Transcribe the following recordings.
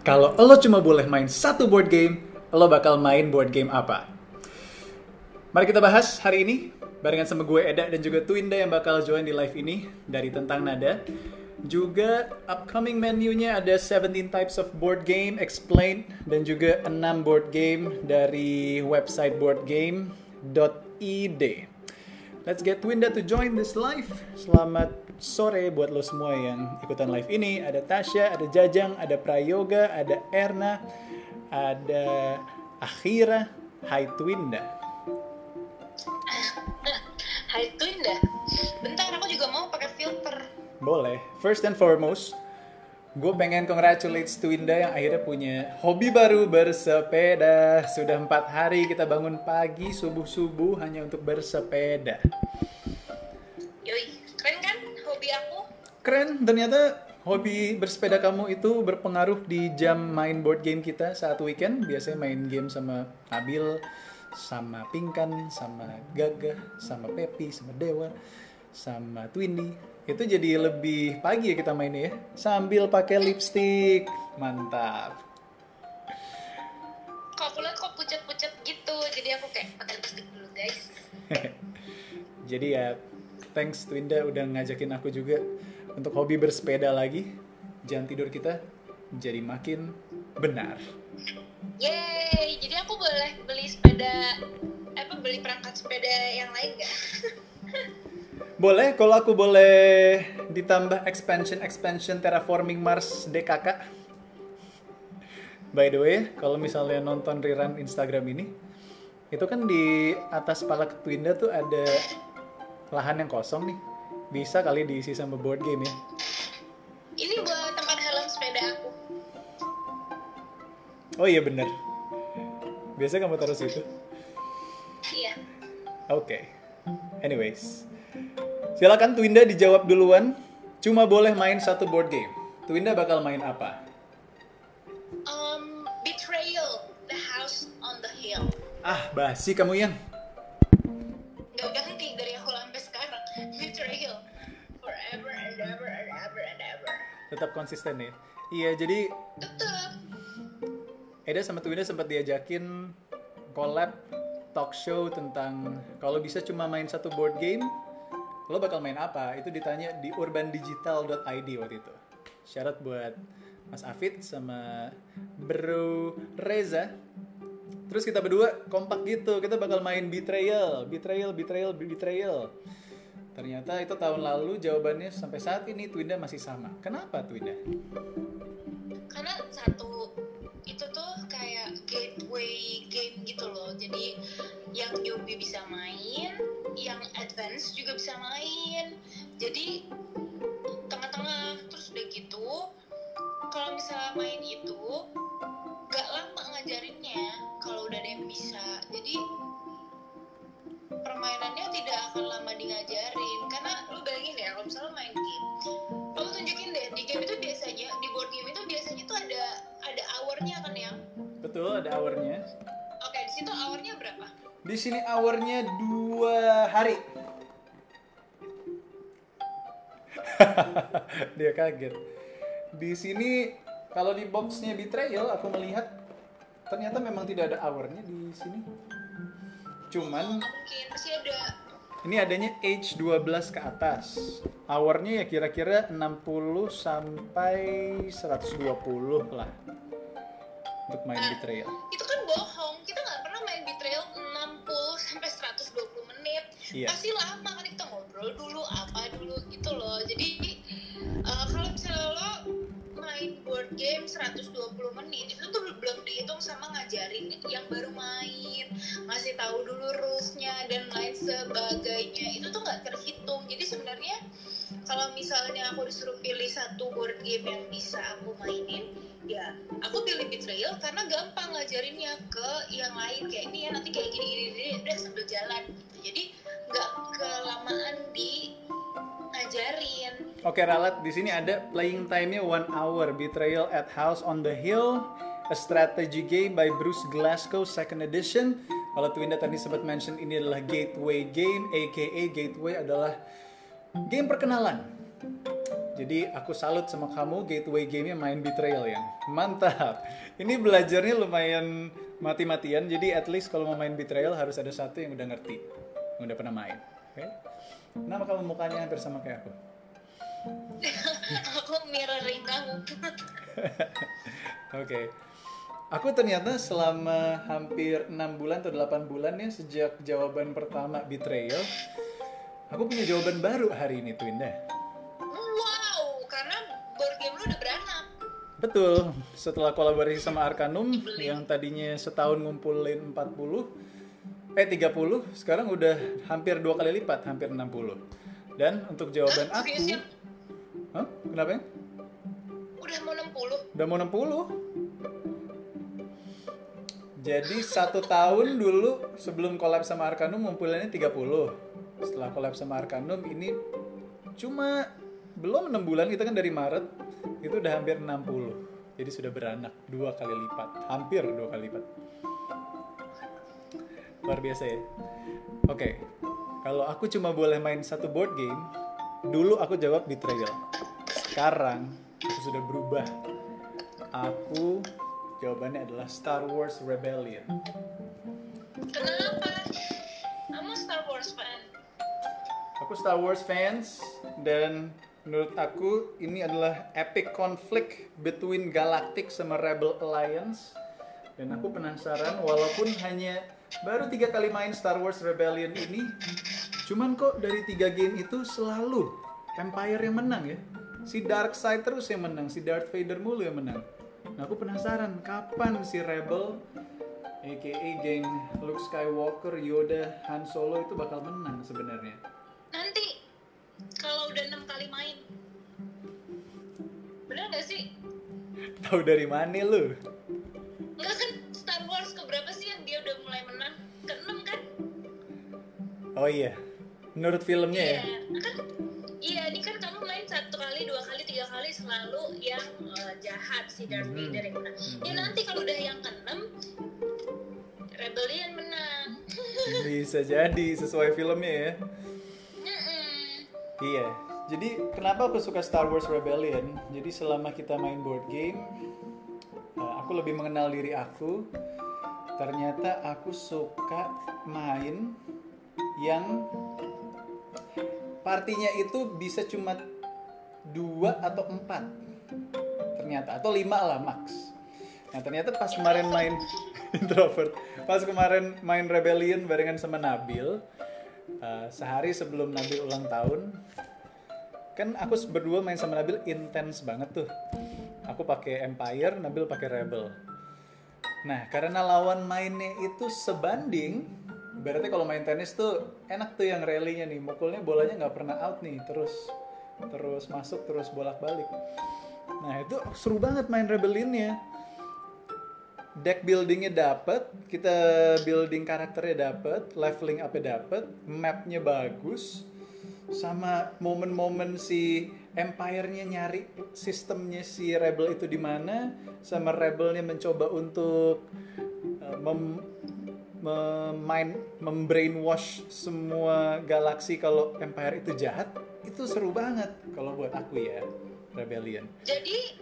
Kalau lo cuma boleh main satu board game, lo bakal main board game apa? Mari kita bahas hari ini barengan sama gue Eda dan juga Twinda yang bakal join di live ini dari Tentang Nada. Juga upcoming menunya ada 17 types of board game explained dan juga 6 board game dari website boardgame.id. Let's get Twinda to join this live. Selamat sore buat lo semua yang ikutan live ini. Ada Tasya, ada Jajang, ada Prayoga, ada Erna, ada Akhira. Hai Twinda. Hai Twinda. Bentar aku juga mau pakai filter. Boleh. First and foremost, gue pengen congratulate Twinda yang akhirnya punya hobi baru bersepeda. Sudah empat hari kita bangun pagi subuh-subuh hanya untuk bersepeda. Yoi, keren kan hobi aku? Keren, ternyata hobi bersepeda kamu itu berpengaruh di jam main board game kita saat weekend. Biasanya main game sama Nabil, sama Pinkan, sama Gagah, sama Pepi, sama Dewa, sama Twindy. Itu jadi lebih pagi ya kita mainnya ya. Sambil pakai lipstick. Mantap. Kok aku lihat kok pucat-pucat gitu, jadi aku kayak pakai lipstick dulu guys. jadi ya thanks Twinda udah ngajakin aku juga untuk hobi bersepeda lagi. Jam tidur kita jadi makin benar. Yeay, jadi aku boleh beli sepeda apa beli perangkat sepeda yang lain gak? Boleh, kalau aku boleh ditambah expansion expansion terraforming Mars DKK. By the way, kalau misalnya nonton rerun Instagram ini, itu kan di atas pala Twinda tuh ada lahan yang kosong nih. Bisa kali diisi sama board game ya. Ini buat tempat helm sepeda aku. Oh iya bener. Biasa kamu taruh situ. Iya. Oke. Anyways. Silakan Twinda dijawab duluan. Cuma boleh main satu board game. Twinda bakal main apa? Um, Betrayal, The House on the Hill. Ah, basi kamu yang. Gak ganti dari awal sampai sekarang. Betrayal, forever and ever and ever and ever. Tetap konsisten ya. Iya, jadi Tetep. Eda sama Twinda sempat diajakin collab talk show tentang kalau bisa cuma main satu board game, lo bakal main apa? Itu ditanya di urbandigital.id waktu itu. Syarat buat Mas Afid sama Bro Reza. Terus kita berdua kompak gitu, kita bakal main Betrayal, Betrayal, Betrayal, Betrayal. Ternyata itu tahun lalu jawabannya sampai saat ini Twinda masih sama. Kenapa Twinda? Karena satu itu tuh kayak gateway game gitu loh. Jadi yang newbie bisa main, yang advance juga bisa main. Jadi tengah-tengah terus udah gitu. Kalau misalnya main itu gak lama ngajarinnya kalau udah ada yang bisa. Jadi permainannya tidak akan lama di ngajarin karena lu bayangin ya kalau misalnya main game kamu tunjukin deh di game itu biasanya di board game itu biasanya tuh ada ada hournya kan ya Betul, ada hournya. oke di situ hournya berapa Di sini hournya dua hari. Dia kaget. Di sini kalau di boxnya Betrayal aku melihat ternyata memang tidak ada hournya di sini. Cuman ini adanya age 12 ke atas. Hournya ya kira-kira 60 sampai 120 lah. Untuk main Betrayal. itu Iya. pasti lama kan kita ngobrol dulu game 120 menit itu tuh belum dihitung sama ngajarin yang baru main masih tahu dulu rulesnya dan lain sebagainya. Itu tuh nggak terhitung. Jadi sebenarnya kalau misalnya aku disuruh pilih satu board game yang bisa aku mainin ya aku pilih betrayal karena gampang ngajarinnya ke yang lain kayak ini ya nanti kayak gini gini, gini udah sambil jalan gitu. Jadi nggak kelamaan di ngajarin Oke Ralat, di sini ada playing time-nya one hour. Betrayal at House on the Hill, a strategy game by Bruce Glasgow, second edition. Kalau Twinda tadi sempat mention ini adalah gateway game, aka gateway adalah game perkenalan. Jadi aku salut sama kamu gateway gamenya main Betrayal yang mantap. Ini belajarnya lumayan mati-matian. Jadi at least kalau mau main Betrayal harus ada satu yang udah ngerti, yang udah pernah main. Oke? Kenapa kamu mukanya hampir sama kayak aku? aku mirroring kamu Oke. Aku ternyata selama hampir 6 bulan atau 8 bulan ya sejak jawaban pertama Betrayal, aku punya jawaban baru hari ini Twinda. wow karena board game lu udah beranak Betul, setelah kolaborasi sama Arcanum yang tadinya setahun ngumpulin 40 eh 30, sekarang udah hampir dua kali lipat, hampir 60. Dan untuk jawaban Hah, aku? Hah? Kenapa ya? udah mau 60 Udah mau 60. Jadi satu tahun dulu sebelum collab sama Arcanum ngumpulinnya 30. Setelah collab sama Arcanum ini cuma belum 6 bulan kita kan dari Maret itu udah hampir 60. Jadi sudah beranak dua kali lipat, hampir dua kali lipat. Luar biasa ya. Oke, kalau aku cuma boleh main satu board game, dulu aku jawab Betrayal. Sekarang aku sudah berubah. Aku jawabannya adalah Star Wars Rebellion. kenapa kamu Star Wars fan Aku Star Wars fans dan menurut aku ini adalah epic conflict between Galactic sama Rebel Alliance. Dan aku penasaran walaupun hanya baru tiga kali main Star Wars Rebellion ini, cuman kok dari tiga game itu selalu Empire yang menang ya. Si Dark Side terus yang menang, si Darth Vader mulu yang menang. Nah aku penasaran kapan si Rebel aka geng Luke Skywalker, Yoda, Han Solo itu bakal menang sebenarnya. nanti kalau udah enam kali main bener gak sih Tahu dari mana lu? Enggak kan Star Wars keberapa sih yang dia udah mulai menang? Oh iya, menurut filmnya ya. Iya, kan? Iya, ini kan kamu main satu kali, dua kali, tiga kali selalu yang eh, jahat si Darth. Vader yang menang. Ya Mhm. nanti kalau udah yang keenam, Rebellion menang. Bisa jadi sesuai filmnya ya. Mm-mm. Iya. Jadi kenapa aku suka Star Wars Rebellion? Jadi selama kita main board game, uh, aku lebih mengenal diri aku. Ternyata aku suka main yang partinya itu bisa cuma dua atau empat ternyata atau lima lah max. Nah ternyata pas kemarin main introvert, pas kemarin main Rebellion barengan sama Nabil, uh, sehari sebelum Nabil ulang tahun, kan aku berdua main sama Nabil intens banget tuh. Aku pakai Empire, Nabil pakai Rebel. Nah karena lawan mainnya itu sebanding, berarti kalau main tenis tuh enak tuh yang rally-nya nih, mukulnya bolanya nggak pernah out nih, terus terus masuk terus bolak-balik. Nah itu seru banget main Rebellion-nya deck buildingnya dapet, kita building karakternya dapet, leveling up-nya dapet, mapnya bagus, sama momen-momen si Empire-nya nyari sistemnya si Rebel itu di mana, sama Rebelnya mencoba untuk mem, memain membrainwash semua galaksi kalau Empire itu jahat, itu seru banget kalau buat aku ya Rebellion. Jadi,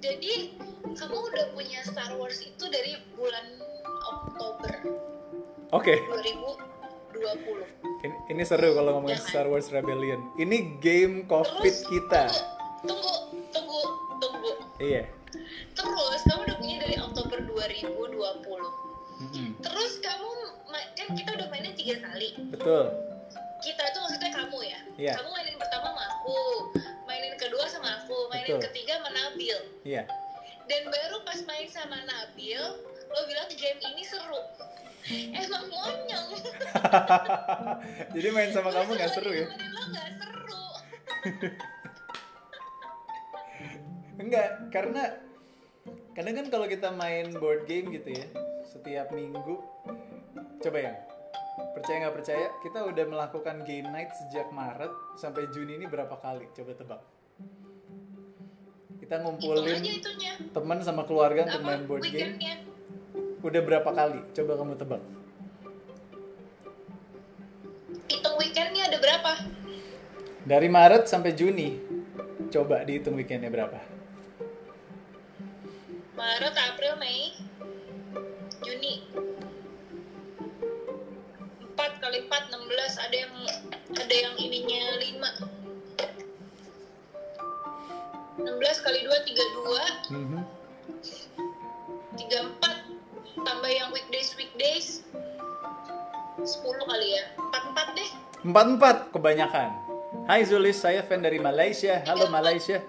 jadi kamu udah punya Star Wars itu dari bulan Oktober Oke. 2020. Ini, ini seru kalau ngomongin Jangan. Star Wars Rebellion. Ini game COVID Terus, kita. Tunggu, tunggu, tunggu. Iya. Terus kamu udah punya dari Oktober 2020. Mm-mm. Terus kamu kan kita udah mainnya tiga kali. Betul. Kita itu maksudnya kamu ya. Iya. Kamu mainin pertama sama aku, mainin kedua sama aku, mainin Betul. ketiga sama Nabil. Iya. Dan baru pas main sama Nabil, lo bilang game ini seru. Emang monyong. Jadi main sama kamu nggak seru ya? Lo nggak seru. Enggak, karena kadang kan kalau kita main board game gitu ya, setiap minggu, coba ya, percaya nggak percaya, kita udah melakukan game night sejak Maret sampai Juni ini berapa kali? Coba tebak. Kita ngumpulin teman sama keluarga untuk main board game. Udah berapa kali? Coba kamu tebak. Hitung weekendnya ada berapa? Dari Maret sampai Juni. Coba dihitung weekendnya berapa? Maret, April, Mei, Juni. 4 kali 4 16 ada yang ada yang ininya 5. 16 kali 2 32, Mhm. 34 tambah yang weekdays weekdays 10 kali ya. 44 deh. Empat empat kebanyakan. Hai Zulis, saya fan dari Malaysia. Halo Malaysia.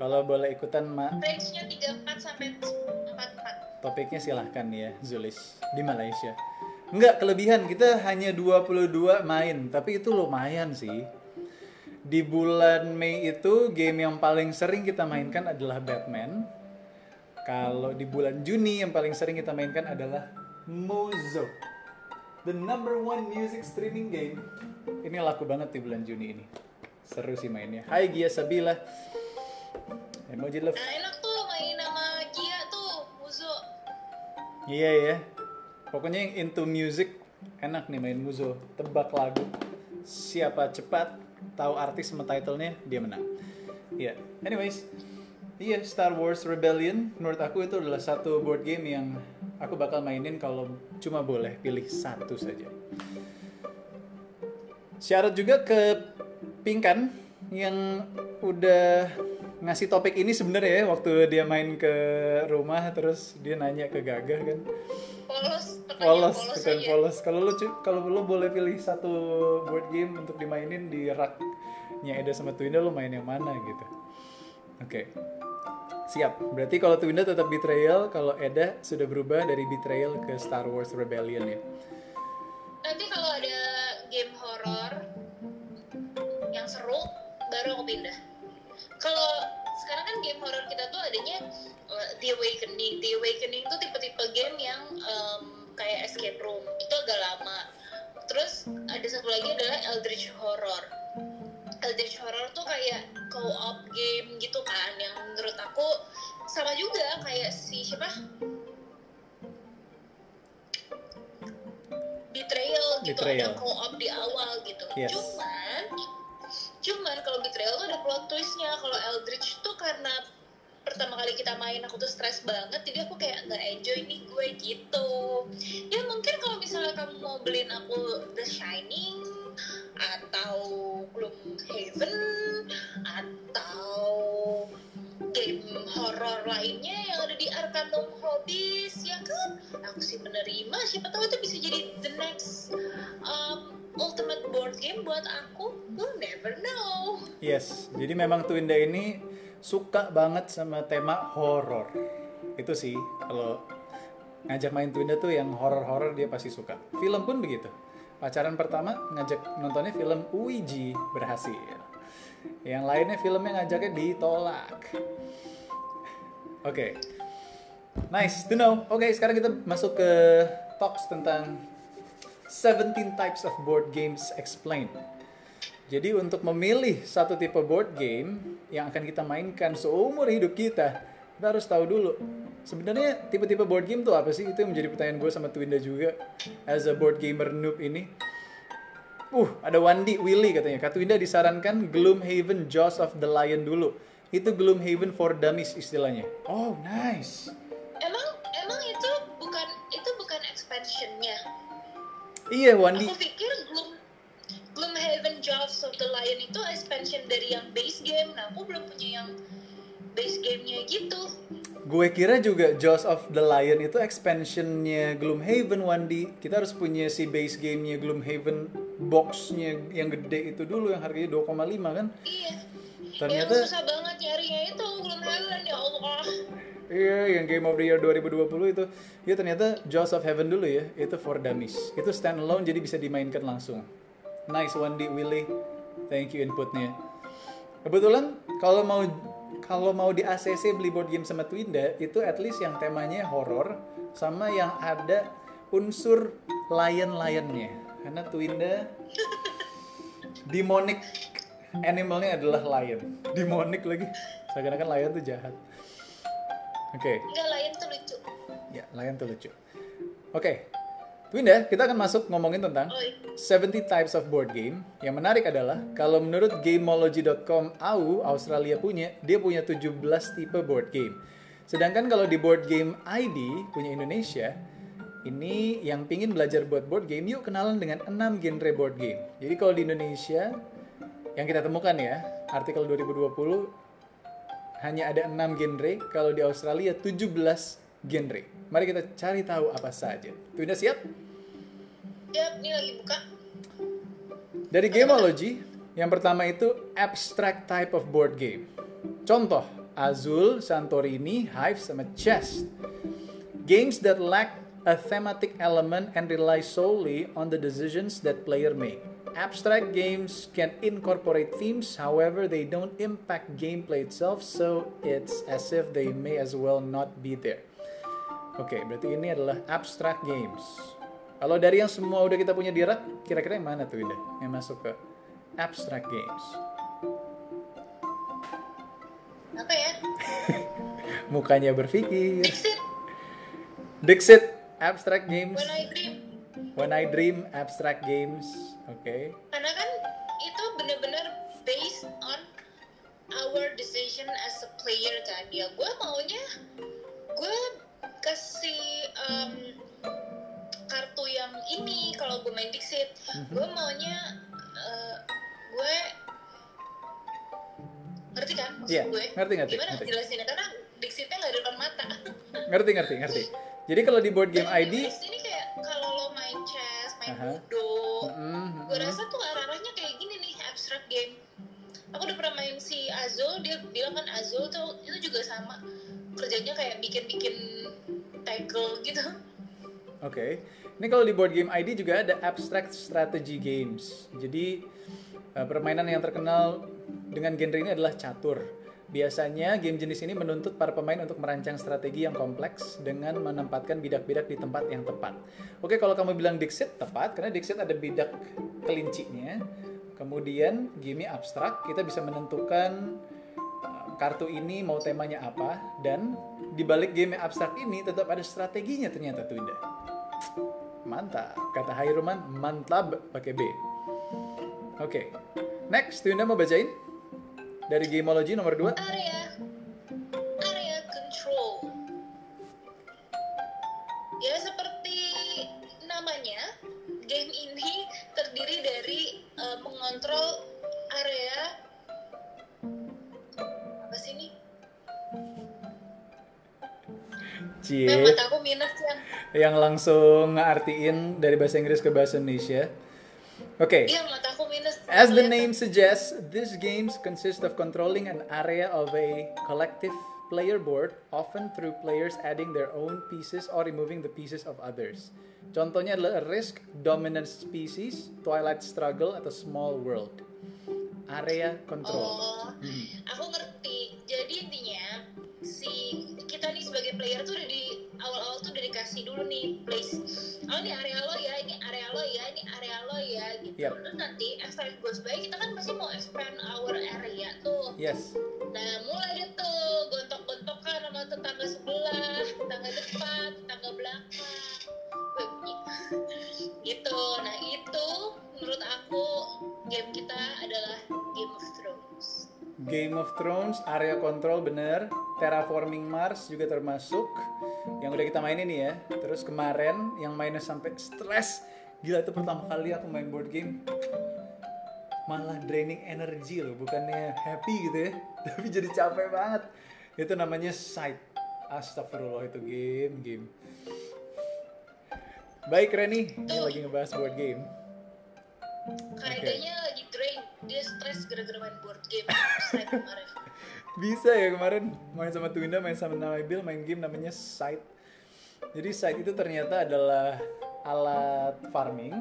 Kalau boleh ikutan ma Range-nya 34 sampai 44. topiknya silahkan ya Zulis di Malaysia. Enggak kelebihan kita hanya 22 main, tapi itu lumayan sih. Di bulan Mei itu game yang paling sering kita mainkan adalah Batman. Kalau di bulan Juni yang paling sering kita mainkan adalah Mozo. The number one music streaming game. Ini laku banget di bulan Juni ini. Seru sih mainnya. Hai Gia Sabila. Emoji love. Nah, enak tuh main sama Gia tuh, Muzo. Iya ya. Pokoknya yang into music enak nih main Muzo. Tebak lagu. Siapa cepat tahu artis sama titlenya dia menang. Iya. Anyways, iya Star Wars Rebellion menurut aku itu adalah satu board game yang aku bakal mainin kalau cuma boleh pilih satu saja. Syarat juga ke Pinkan yang udah ngasih topik ini sebenarnya ya waktu dia main ke rumah terus dia nanya ke Gagah kan. Polos, pertanyaan polos aja. polos. Kalau lu kalau lu boleh pilih satu board game untuk dimainin di raknya Eda sama Twinda lu main yang mana gitu? Oke. Siap. Berarti kalau Twinda tetap Betrayal kalau Eda sudah berubah dari Betrayal ke Star Wars Rebellion ya? Nanti kalau ada game horor yang seru, baru aku pindah. Kalau sekarang kan game horor kita tuh adanya uh, The Awakening. The Awakening tuh tipe-tipe game yang um, kayak escape room. Itu agak lama. Terus ada satu lagi adalah Eldritch Horror. Eldritch Horror tuh kayak co-op game gitu kan yang menurut aku sama juga kayak si siapa Betrayal gitu Betrayal. ada co-op di awal gitu Yes. cuman cuman kalau Betrayal tuh ada plot twistnya. Kalau Eldritch tuh karena pertama kali kita main aku tuh stres banget. Jadi aku kayak nggak enjoy nih gue gitu. Ya mungkin kalau misalnya kamu mau beliin aku The Shining atau Gloomhaven atau game horror lainnya yang ada di Arcanum Hobbies ya kan? Aku sih menerima. Siapa tahu itu bisa jadi the next game buat aku we'll never know Yes, jadi memang Twinda ini suka banget sama tema horor. Itu sih kalau ngajak main Twinda tuh yang horor-horor dia pasti suka. Film pun begitu. Pacaran pertama ngajak nontonnya film Ouija berhasil. Yang lainnya filmnya ngajaknya ditolak. Oke. Nice to know. Oke, sekarang kita masuk ke talks tentang 17 types of board games explained. Jadi untuk memilih satu tipe board game yang akan kita mainkan seumur hidup kita, kita harus tahu dulu. Sebenarnya tipe-tipe board game tuh apa sih? Itu yang menjadi pertanyaan gue sama Twinda juga. As a board gamer noob ini. Uh, ada Wandi, Willy katanya. Kak Twinda disarankan Gloomhaven Jaws of the Lion dulu. Itu Gloomhaven for Dummies istilahnya. Oh, nice. Iya, Wandi. aku pikir Gloom Gloomhaven Jaws of the Lion itu expansion dari yang base game nah aku belum punya yang base gamenya gitu Gue kira juga Jaws of the Lion itu expansionnya Gloomhaven Wandi. Kita harus punya si base gamenya Gloomhaven boxnya yang gede itu dulu yang harganya 2,5 kan? iya Ternyata yang susah banget nyarinya itu Gloomhaven ya Allah iya yang Game of the Year 2020 itu. Ya ternyata Jaws of Heaven dulu ya. Itu for dummies. Itu standalone jadi bisa dimainkan langsung. Nice Wandi Willy. Thank you inputnya. Kebetulan kalau mau kalau mau di ACC beli board game sama Twinda itu at least yang temanya horror sama yang ada unsur lion-lionnya. Karena Twinda demonic animalnya adalah lion. Demonic lagi. Seakan-akan lion tuh jahat. Oke. enggak lain tuh lucu Ya, lion tuh lucu. Oke. Twinda, kita akan masuk ngomongin tentang Oh, iya. 70 types of board game. Yang menarik adalah kalau menurut Gameology.com AU Australia punya, dia punya 17 tipe board game. Sedangkan kalau di Board Game ID punya Indonesia, ini yang pingin belajar buat board game, yuk kenalan dengan 6 genre board game. Jadi kalau di Indonesia yang kita temukan ya, artikel 2020 hanya ada 6 genre, kalau di Australia 17 genre. Mari kita cari tahu apa saja. Twinda siap? Siap, ini lagi buka. Dari Gameology, yang pertama itu abstract type of board game. Contoh, Azul, Santorini, Hive, sama Chess. Games that lack a thematic element and rely solely on the decisions that player make. Abstract games can incorporate themes, however, they don't impact gameplay itself, so it's as if they may as well not be there. Oke, berarti ini adalah abstract games. Kalau dari yang semua udah kita punya di rak, kira-kira yang mana tuh Indah? Yang masuk ke abstract games. Apa ya? Mukanya berpikir. Dixit, Dixit, abstract games. When I Dream. When I Dream, abstract games. Oke. Karena kan itu bener-bener based on our decision as a player kan. Ya gue maunya gue kasih um, kartu yang ini kalau gue main Dixit. Gue maunya uh, gue ngerti kan maksud Iya, gue? ngerti, ngerti, Gimana ngerti. jelasinnya? Karena Dixitnya nggak depan mata. Ngerti, ngerti, ngerti. Jadi kalau di board game ID, ini kayak kalau lo main chess, main Aha. ludo, Mm, gue rasa tuh arah-arahnya kayak gini nih abstract game aku udah pernah main si Azul dia bilang kan Azul tuh itu juga sama kerjanya kayak bikin-bikin tackle gitu Oke. Ini kalau di board game ID juga ada abstract strategy games. Jadi eh, permainan yang terkenal dengan genre ini adalah catur. Biasanya game jenis ini menuntut para pemain untuk merancang strategi yang kompleks dengan menempatkan bidak-bidak di tempat yang tepat. Oke, kalau kamu bilang Dixit tepat karena Dixit ada bidak kelincinya. Kemudian game abstrak, kita bisa menentukan uh, kartu ini mau temanya apa dan di balik game abstrak ini tetap ada strateginya ternyata tuh Indah. Mantap, kata Hairuman mantap pakai B. Oke, next Tunda mau bacain dari Gameology nomor 2. area area control ya seperti namanya game ini terdiri dari eh, mengontrol area apa sih ini? Cie, Eh, mata aku minus yang yang langsung ngartiin dari bahasa Inggris ke bahasa Indonesia. Oke. Iya. As the Kelihatan. name suggests, these games consist of controlling an area of a collective player board, often through players adding their own pieces or removing the pieces of others. Contohnya adalah Risk, Dominant Species, Twilight Struggle, atau Small World. Area control. Oh, Hmm. aku ngerti. Jadi intinya si kita nih sebagai player tuh udah di awal-awal tuh udah dikasih dulu nih place. Oh ini area lo ya, ini area lo ya, ini area lo ya gitu. Yap. Terus nanti as time goes by kita kan pasti mau expand our area tuh. Yes. Nah mulai deh tuh gontok-gontokan sama tetangga sebelah, tetangga depan, tetangga belakang. Gitu. Nah itu menurut aku game kita adalah Game of Thrones. Game of Thrones, area control bener. Terraforming Mars juga termasuk. Yang udah kita mainin nih ya. Terus kemarin yang mainnya sampai stres. Gila itu pertama kali aku main board game. Malah draining energi loh, bukannya happy gitu ya. Tapi jadi capek banget. Itu namanya Sight. Astagfirullah itu game, game. Baik Reni, ini lagi ngebahas board game. Kayaknya drain, dia stres gara-gara main board game. Kemarin. Bisa ya kemarin main sama Twinda, main sama Nabil, main game namanya Sight. Jadi Sight itu ternyata adalah alat farming,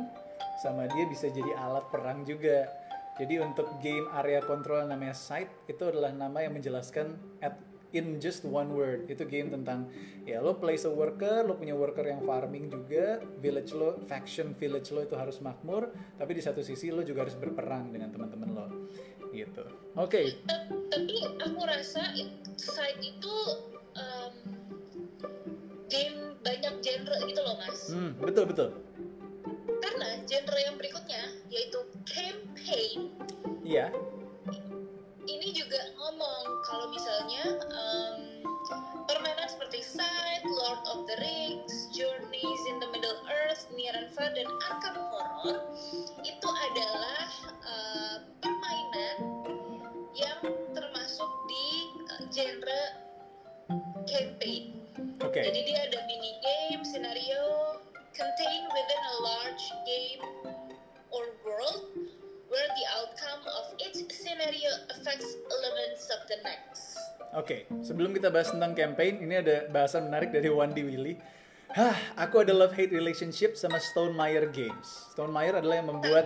sama dia bisa jadi alat perang juga. Jadi untuk game area control namanya Sight itu adalah nama yang menjelaskan at in just one word. Itu game tentang ya lo place a worker, lo punya worker yang farming juga, village lo, faction village lo itu harus makmur, tapi di satu sisi lo juga harus berperang dengan teman-teman lo. Gitu. Oke, Ta- Tapi aku rasa it- side itu um, game banyak genre gitu loh mas Hmm, betul betul. karena genre yang berikutnya yaitu campaign Iya. Ini juga ngomong kalau misalnya em, permainan seperti Sight, Lord of the Rings, Journeys in the Middle Earth, Near and Far, dan Arkham Horror itu adalah eh, permainan yang termasuk di eh, genre campaign. Oke. Jadi dia ada the next. Oke, sebelum kita bahas tentang campaign, ini ada bahasan menarik dari Wandi Willy. Hah, aku ada love hate relationship sama Stone Meyer Games. Stone Meyer adalah yang membuat.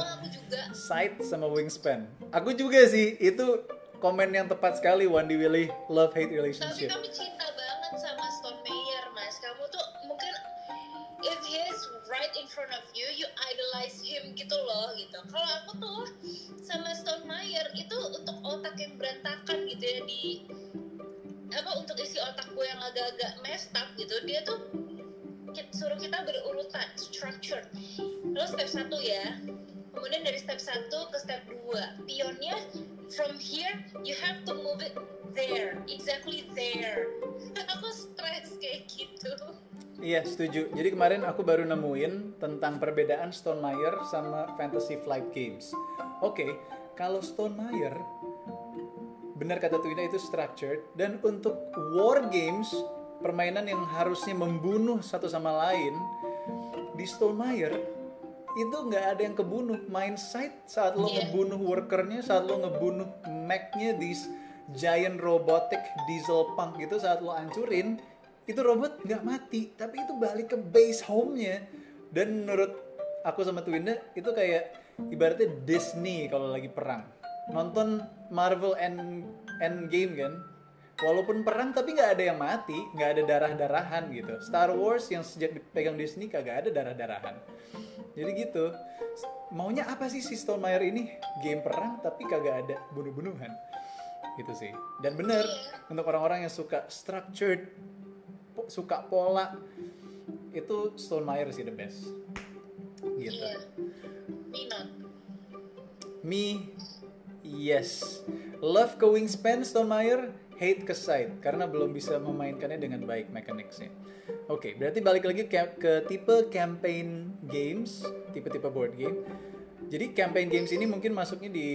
Sight sama Wingspan. Aku juga sih, itu komen yang tepat sekali Wandi Willy love hate Tapi relationship. kami cinta banget sama Stone Meyer, Mas. Kamu tuh mungkin if he is right in front of you, you idolize him gitu loh, gitu. Kalau aku tuh sama Stone Meyer itu untuk otak yang berantakan gitu ya di apa untuk isi otak gue yang agak-agak messed up gitu dia tuh suruh kita berurutan structured terus step satu ya kemudian dari step satu ke step dua pionnya from here you have to move it there exactly there aku stres kayak gitu Iya, setuju. Jadi kemarin aku baru nemuin tentang perbedaan Stone Meyer sama Fantasy Flight Games. Oke, kalau Stone Meyer benar kata Twina itu structured. Dan untuk war games permainan yang harusnya membunuh satu sama lain di Stone Meyer itu nggak ada yang kebunuh. Main side saat lo Iya. ngebunuh workernya saat lo ngebunuh mech-nya di giant robotic diesel punk gitu saat lo hancurin itu robot nggak mati. Tapi itu balik ke base home-nya. Dan menurut aku sama Twinda itu kayak ibaratnya Disney kalau lagi perang. Nonton Marvel End Endgame kan? Walaupun perang tapi nggak ada yang mati nggak ada darah darahan gitu. Star Wars yang sejak dipegang Disney kagak ada darah darahan jadi gitu. Maunya apa sih si Stone Meyer ini? Game perang tapi kagak ada bunuh-bunuhan. Gitu sih. Dan bener untuk orang-orang yang suka structured suka pola itu Stone Meyer sih the best. Gitu. Iya. Me, yes. Love ke Wingspan Stone Meyer, hate ke Side karena belum bisa memainkannya dengan baik mechanicsnya. Oke, berarti balik lagi ke, ke tipe campaign games, tipe-tipe board game. Jadi campaign games ini mungkin masuknya di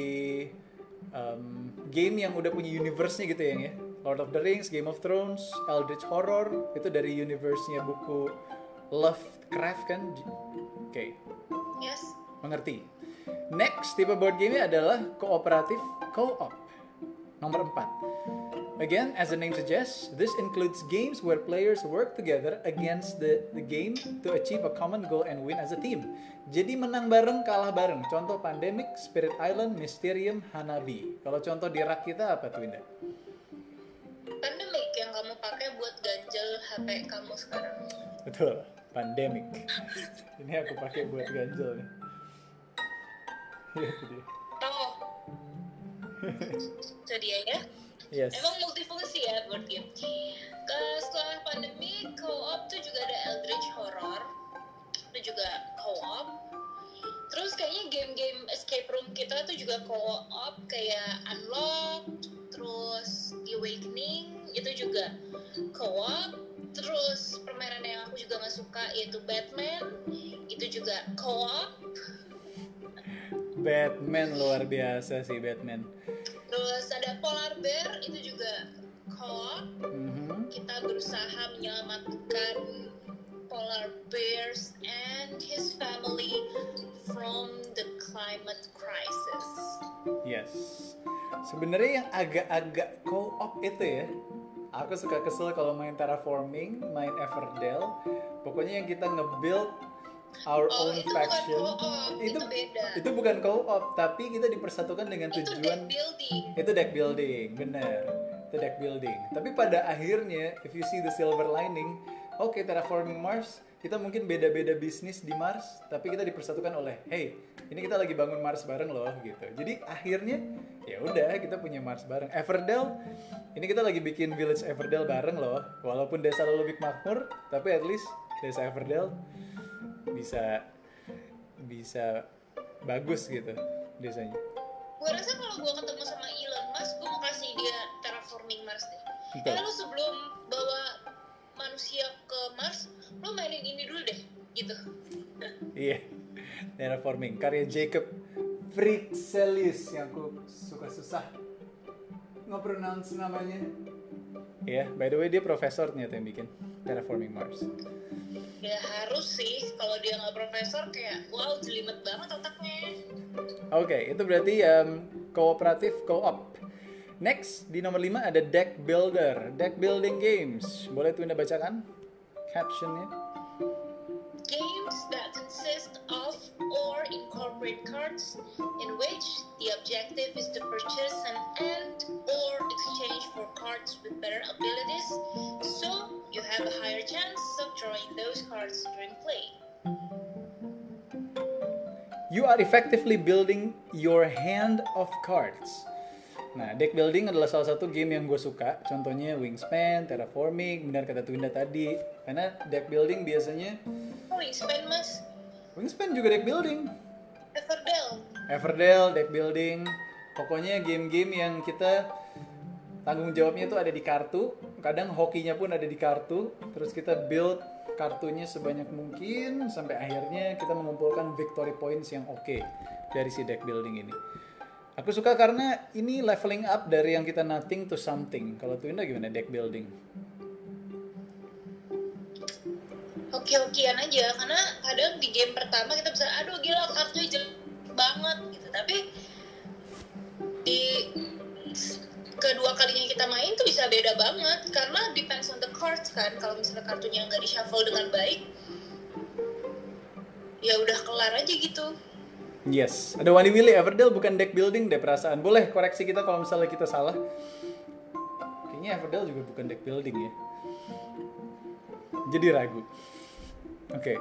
um, game yang udah punya universe-nya gitu ya, ya. Lord of the Rings, Game of Thrones, Eldritch Horror, itu dari universe-nya buku Lovecraft kan? Oke, yes Mengerti. Next, tipe board game adalah kooperatif co-op. Nomor 4. Again, as the name suggests, this includes games where players work together against the, the game to achieve a common goal and win as a team. Jadi menang bareng, kalah bareng. Contoh Pandemic, Spirit Island, Mysterium, Hanabi. Kalau contoh di rak kita apa tuh Indah? pandemic yang kamu pakai buat ganjel HP kamu sekarang Betul, Pandemic. Ini aku pakai buat ganjel nih. Iya, itu dia. ya Yes. Emang multifungsi ya board game. Ke setelah pandemi, co-op tuh juga ada Eldritch Horror, itu juga co-op. Terus kayaknya game-game escape room kita tuh juga co-op kayak Unlocked, terus The Awakening itu juga co-op. Terus permainan yang aku juga nggak suka yaitu Batman, itu juga co-op. Batman luar biasa sih Batman. Terus ada Polar Bear itu juga co-op. Mhm. kita berusaha menyelamatkan polar bears and his family from the climate crisis. Yes. Sebenarnya yang agak-agak co-op itu ya. Aku suka kesel kalau main terraforming, main Everdell. Pokoknya yang kita nge-build our Oh, own itu bukan faction. co-op, itu beda. Itu bukan co-op, tapi kita dipersatukan dengan Itu deck tujuan building. itu deck building, bener. Itu deck building. Tapi pada akhirnya, if you see the silver lining, oke terraforming Mars, kita mungkin beda-beda bisnis di Mars, tapi kita dipersatukan oleh, hey, ini kita lagi bangun Mars bareng loh, gitu. Jadi akhirnya, ya udah kita punya Mars bareng. Everdell, ini kita lagi bikin village Everdell bareng loh, walaupun desa lo lebih makmur, tapi at least Desa Everdell bisa bisa bagus gitu desanya. gue rasa kalau gue ketemu sama Elon Musk gue mau kasih dia terraforming Mars deh Betul. lu sebelum bawa manusia ke Mars lu mainin ini dulu deh gitu Iya, terraforming karya Jacob Frixelius yang aku suka susah nge-pronounce namanya. Iya, by the way dia profesor ternyata yang bikin terraforming Mars. ya harus sih kalau dia nggak profesor kayak wow jelimet banget otaknya Oke, itu berarti um, kooperatif co-op. Next, di nomor 5 ada deck builder, deck building games. Boleh tuh Anda bacakan captionnya? games that or incorporate cards in which the objective is to purchase an and or exchange for cards with better abilities so you have a higher chance of drawing those cards during play You are effectively building your hand of cards. Nah, deck building adalah salah satu game yang gue suka. Contohnya Wingspan, Terraforming, benar kata Twinda tadi. Karena deck building biasanya Wingspan mas Wingspan juga deck building. Everdell Everdell, deck building. Pokoknya game-game yang kita tanggung jawabnya itu ada di kartu. Kadang hokinya pun ada di kartu. Terus kita build kartunya sebanyak mungkin sampai akhirnya kita mengumpulkan victory points yang oke dari si deck building ini. Aku suka karena ini leveling up dari yang kita nothing to something. Kalau Twinda gimana deck building? Hoki-hokian aja karena kadang di game pertama kita bisa aduh gila kartunya jelek banget gitu tapi di kedua kalinya kita main tuh bisa beda banget karena depends on the cards kan kalau misalnya kartunya nggak di shuffle dengan baik ya udah kelar aja gitu Yes, ada Wani Willy Everdell bukan deck building deh perasaan. Boleh koreksi kita kalau misalnya kita salah. Kayaknya Everdell juga bukan deck building ya. Jadi ragu. Oke.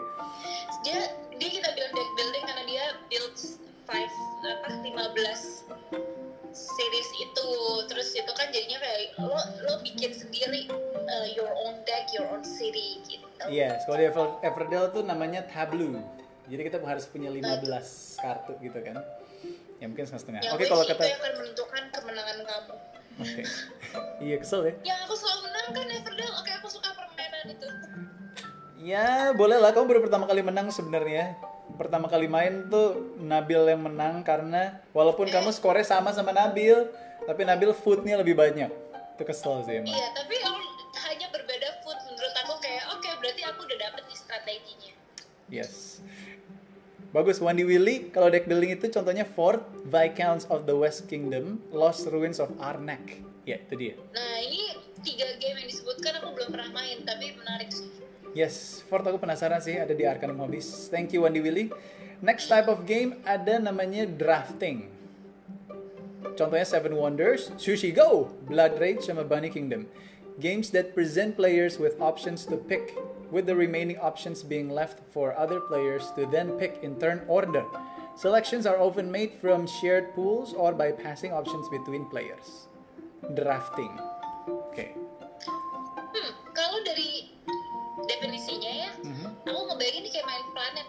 dia dia kita bilang deck building karena dia builds five apa 15 series itu terus itu kan jadinya kayak lo lo bikin sendiri uh, your own deck your own city gitu Iya, kalau di Ever- Everdell tuh namanya tableau. Jadi kita harus punya 15 kartu gitu kan. Ya mungkin setengah. yang Oke, which kalau itu kata yang akan menentukan kemenangan kamu Oke. iya, kesel ya. yang aku selalu menang kan Everdell oke aku suka permainan itu Ya, boleh lah. Kamu baru pertama kali menang sebenarnya. Pertama kali main tuh Nabil yang menang karena walaupun kamu skornya sama sama Nabil, tapi Nabil foodnya lebih banyak. Itu kesel sih emang. iya tapi aku hanya berbeda food menurut aku kayak oke berarti aku udah dapet nih strateginya Yes. Bagus, Wandi Willy. Kalau deck building itu contohnya Fort, Viscounts of the West Kingdom, Lost Ruins of Arnak. Ya, itu dia. nah ini tiga game yang disebutkan aku belum pernah main tapi menarik sih Yes, Fort aku penasaran sih ada di Arcanum Hobbies. Thank you Wandi Willy. Next type of game ada namanya drafting. Contohnya Seven Wonders, Sushi Go, Blood Rage sama Bunny Kingdom. Games that present players with options to pick, with the remaining options being left for other players to then pick in turn order. Selections are often made from shared pools or by passing options between players. Drafting. Oke. Hmm, kalau dari definisinya ya, Mhm. aku ngebayangin ini kayak main planet.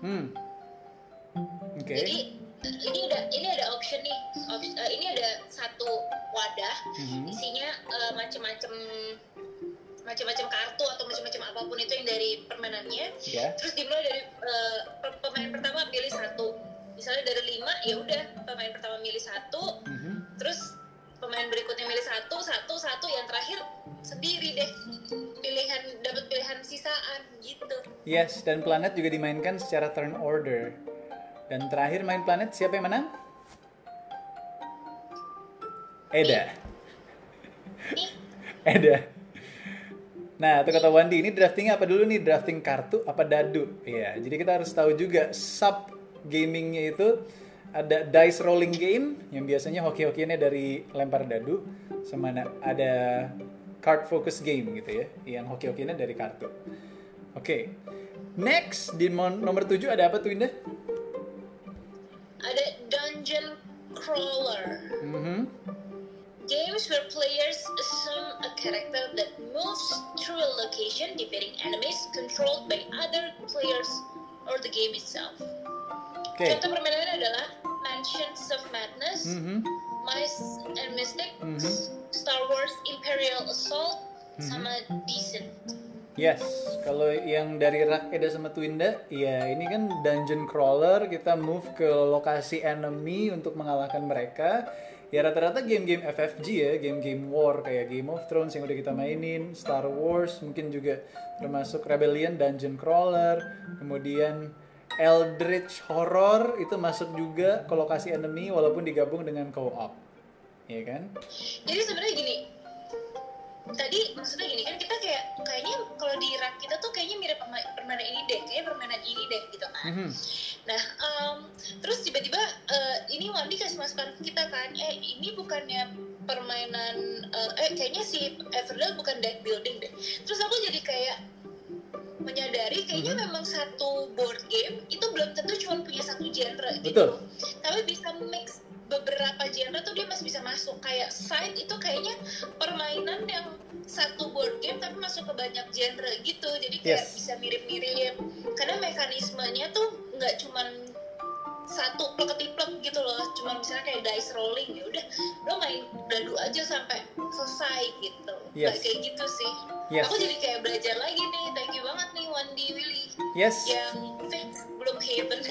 Hmm. Oke. Jadi ini ada ini ada option nih, Op- eh, ini ada satu wadah Mhm. isinya eh, macam-macam macam-macam kartu atau macam-macam apa pun itu yang dari permainannya. Ya. Terus dimulai dari pe- pemain pertama pilih satu. Misalnya dari lima, ya udah pemain pertama milih satu, Mhm. terus pemain berikutnya milih satu, satu, satu, yang terakhir sendiri deh pilihan dapat pilihan sisaan gitu. Yes, dan planet juga dimainkan secara turn order. Dan terakhir main planet siapa yang menang? Eda. Eda. Nah, itu kata Wandi, ini draftingnya apa dulu nih? Drafting kartu apa dadu? Iya, jadi kita harus tahu juga sub gamingnya itu ada dice rolling game yang biasanya hoki-hokiannya dari lempar dadu sama ada card focus game gitu ya, yang hoki-hokiannya dari kartu. Oke. Next di nomor 7 ada apa tuh Indah? ada dungeon crawler. Mhm. Games where players assume a character that moves through a location defeating enemies controlled by other players or the game itself. Oke. Contoh permainannya adalah Mansions of Madness, Mhm. Mice and Mystics, Mhm. Star Wars Imperial Assault, Mhm. sama Decent. Yes, kalau yang dari Rak Eda sama Twinda, ya ini kan dungeon crawler, kita move ke lokasi enemy untuk mengalahkan mereka. Ya rata-rata game-game FFG ya, game-game war kayak Game of Thrones yang udah kita mainin, Star Wars mungkin juga termasuk Rebellion dungeon crawler, kemudian Eldritch Horror itu masuk juga ke lokasi enemy walaupun digabung dengan co-op. Ya kan? Jadi sebenarnya gini, tadi maksudnya gini kan kita kayak kayaknya kalau di rak kita tuh kayaknya mirip perma- permainan ini deh, kayak permainan ini deh gitu kan. Mhm. Nah, em, terus tiba-tiba eh, ini Wandi kasih masukan ke kita kan, eh ini bukannya permainan, eh, eh kayaknya si Everdell bukan deck building deh. Terus aku jadi kayak menyadari kayaknya Mhm. memang satu board game itu belum tentu cuma punya satu genre gitu Betul. Tapi bisa mix beberapa genre tuh dia masih bisa masuk kayak side itu kayaknya permainan yang satu board game tapi masuk ke banyak genre gitu jadi kayak Yes. bisa mirip-mirip karena mekanismenya tuh nggak cuman satu plek-plek gitu loh cuman misalnya kayak dice rolling ya udah lo main dadu aja sampai selesai gitu Yes. Kayak gitu sih Yes. aku jadi kayak belajar lagi nih thank you banget nih Wandi Willy Yes. yang fix belum haven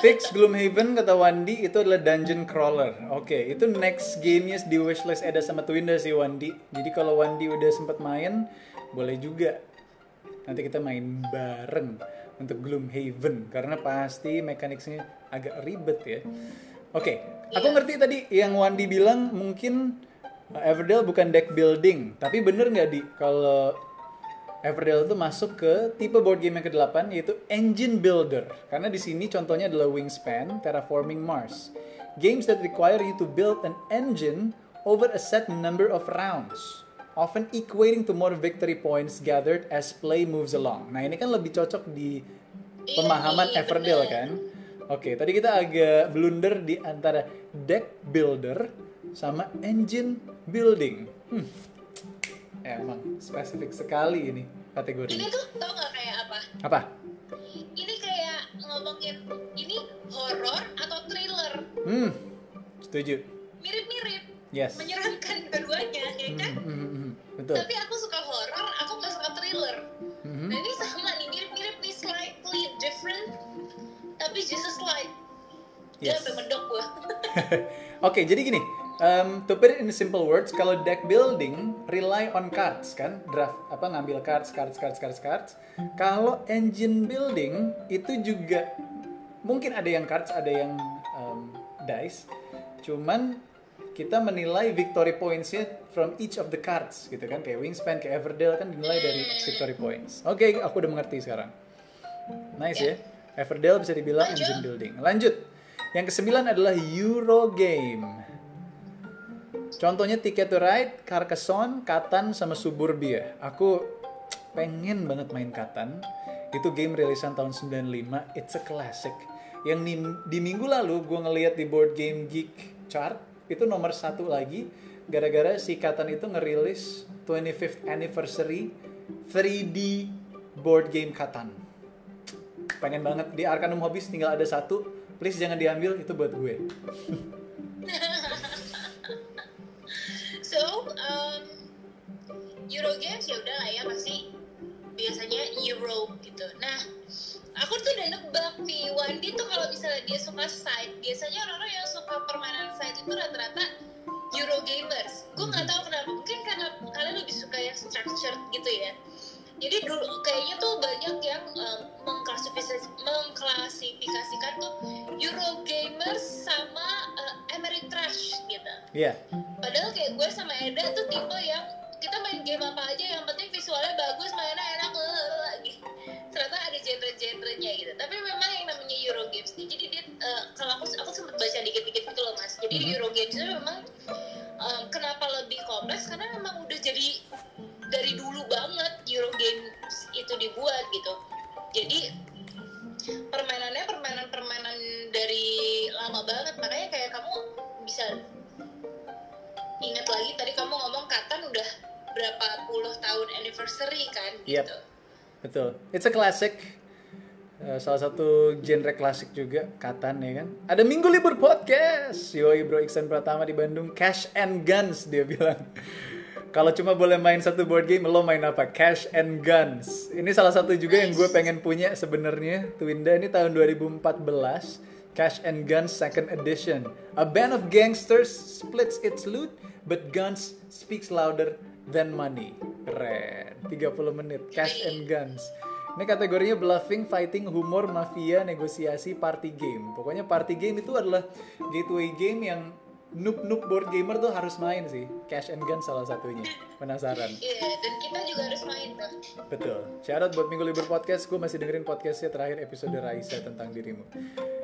Fix Gloomhaven kata Wandi itu adalah dungeon crawler. Oke, itu next gamenya di wishlist Eda sama Twinda sih Wandi. Jadi kalau Wandi udah sempat main, boleh juga. Nanti kita main bareng untuk Gloomhaven karena pasti mekaniknya agak ribet ya. Oke, aku Iya. ngerti tadi yang Wandi bilang mungkin uh, Everdell bukan deck building, tapi bener nggak di kalau Everdell itu masuk ke tipe board game yang ke-8 yaitu Engine Builder. Karena di sini contohnya adalah Wingspan, Terraforming Mars. Games that require you to build an engine over a set number of rounds, often equating to more victory points gathered as play moves along. Nah, ini kan lebih cocok di Iya pemahaman nih, Everdell kan? Oke, tadi kita agak blunder di antara deck builder sama engine building. Hmm. Emang spesifik sekali ini ini kategorinya. tuh tau nggak kayak apa Apa? ini kayak ngomongin ini horor atau thriller Hmm, setuju. mirip-mirip Yes. menyeramkan dua-duanya ya Hmm, kan hmm, hmm, hmm. Betul. tapi aku suka horor aku nggak suka thriller Mhm. nah ini sama nih mirip-mirip nih slightly different tapi just a slight dia Yes. sampai medok gua Oke, jadi gini. Um, to put it in simple words, kalau deck building rely on cards kan, draft apa ngambil cards, cards, cards, cards, cards. Kalau engine building itu juga mungkin ada yang cards, ada yang um, dice. Cuman kita menilai victory points-nya from each of the cards gitu kan, kayak Wingspan, kayak Everdell kan dinilai dari victory points. Oke, aku udah mengerti sekarang. Nice ya. Everdell bisa dibilang Lanjut. engine building. Lanjut. Yang kesembilan adalah Eurogame. Contohnya Ticket to Ride, Carcassonne, Katan, sama Suburbia. Aku pengen banget main Katan. Itu game rilisan tahun 95. It's a classic. Yang di, di minggu lalu gue ngeliat di Board Game Geek chart, itu nomor satu lagi. Gara-gara si Katan itu ngerilis 25th anniversary 3D board game Katan. Pengen banget. Di Arcanum Hobbies tinggal ada satu. Please jangan diambil itu buat gue. So um, Euro games ya udah lah ya pasti biasanya Euro gitu. Nah aku tuh udah nebak nih Wandi tuh kalau misalnya dia suka side biasanya orang-orang yang suka permainan side itu rata-rata Euro gamers. Gue nggak tahu kenapa mungkin karena kalian lebih suka yang structured gitu ya. Jadi dulu kayaknya tuh banyak yang um, mengklasifikasi mengklasifikasikan tuh Euro gamers sama uh, Ameritrash gitu. Iya. Padahal kayak gue sama Eda tuh tipe yang kita main game apa aja yang penting visualnya bagus, mainnya enak eh, gitu. Ternyata ada genre-genrenya gitu. Tapi memang yang namanya Euro Games nih, jadi dia eh, kalau aku aku sempat baca dikit-dikit gitu loh mas. Jadi Mhm. Euro Games itu memang em, kenapa lebih kompleks karena memang udah jadi dari dulu banget Euro Games itu dibuat gitu. Jadi permainannya permainan-permainan dari lama banget makanya kayak kamu bisa ingat lagi tadi kamu ngomong Katan udah berapa puluh tahun anniversary kan Yep. gitu. Betul. It's a classic. Eh, salah satu genre klasik juga, Katan ya kan. Ada Minggu Libur Podcast. Yoi bro Iksan Pratama di Bandung. Cash and Guns dia bilang. Kalau cuma boleh main satu board game, lo main apa? Cash and Guns. Ini salah satu juga yang gue pengen punya sebenarnya. Twinda ini tahun 2014. Cash and Guns Second Edition. A band of gangsters splits its loot, but guns speaks louder than money. Keren. 30 menit. Cash and Guns. Ini kategorinya bluffing, fighting, humor, mafia, negosiasi, party game. Pokoknya party game itu adalah gateway game yang noob-noob board gamer tuh harus main sih. Cash and Guns salah satunya. Penasaran? Iya, dan kita juga harus main tuh. Betul. Syarat buat Minggu Libur Podcast, gue masih dengerin podcastnya terakhir episode Raisa tentang dirimu.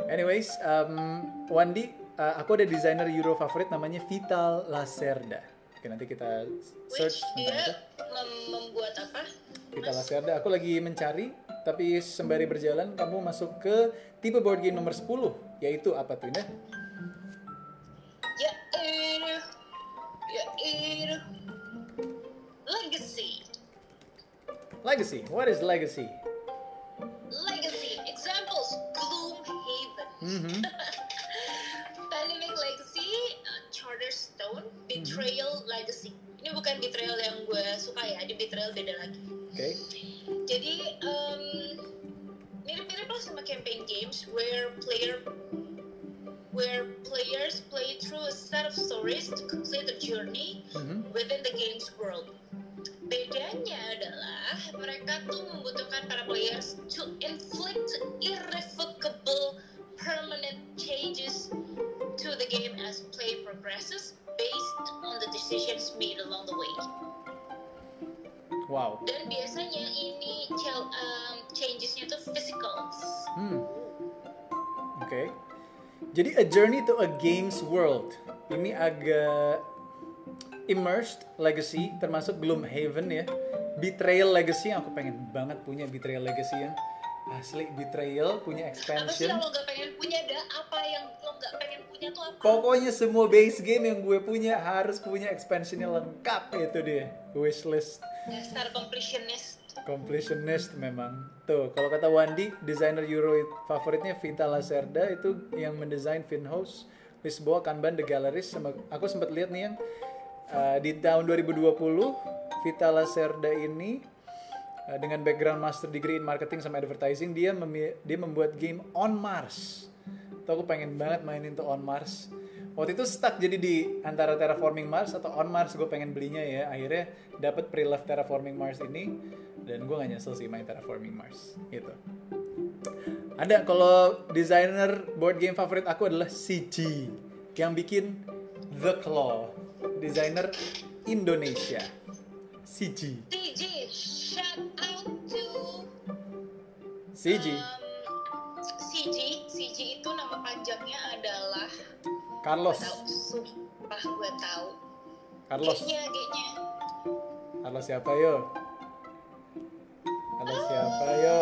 Anyways, um, Wandi, uh, aku ada desainer Euro favorit namanya Vital Lacerda. Oke, nanti kita Which search tentang itu. membuat apa? Vital Lacerda, aku lagi mencari, tapi sembari berjalan kamu masuk ke tipe board game nomor 10, yaitu apa tuh, Indah? Ya itu, ya itu. Legacy. Legacy. What is Legacy? Legacy. Examples. Gloomhaven. Mhm. Pandemic Charterstone, Betrayal Legacy. Ini bukan Betrayal yang gue suka ya, di Betrayal beda lagi. Oke. Jadi um, mirip-mirip lah sama campaign games where player where players play through a set of stories to complete the journey Mhm. within the game's world. Bedanya adalah mereka tuh membutuhkan para players to inflict irrevocable permanent changes to the game as play progresses based on the decisions made along the way. Wow. Dan biasanya ini um, changesnya tuh physicals. Hmm. Oke. Jadi a journey to a games world. Ini agak immersed legacy termasuk Gloomhaven ya. Betrayal Legacy yang aku pengen banget punya Betrayal Legacy yang asli Betrayal punya Apa sih expansion. yang lo gak pengen punya? Ada apa yang lo gak pengen punya tuh apa? Pokoknya semua base game yang gue punya harus punya expansionnya lengkap itu dia. Wishlist Dasar completionist. completionist memang. Tuh, kalau kata Wandi, desainer Euro favoritnya Vita Lacerda itu yang mendesain Finhouse, Lisboa, Kanban, The Galleries. Sama, aku sempat lihat nih yang uh, di tahun 2020 Vita Lacerda ini uh, dengan background master degree in marketing sama advertising dia dia membuat game On Mars. Tuh aku pengen banget mainin tuh On Mars. Waktu itu stuck jadi di antara Terraforming Mars atau On Mars gue pengen belinya ya. Akhirnya dapat pre-love Terraforming Mars ini dan gue gak nyesel sih main Terraforming Mars gitu. Ada kalau desainer board game favorit aku adalah CG yang bikin The Claw, desainer Indonesia. CG. CG, shout out to CG. um, CG. CG itu nama panjangnya adalah Carlos. tahu sumpah gue tahu. Carlos. G-nya, G-nya. Carlos siapa yo? Carlos siapa yo?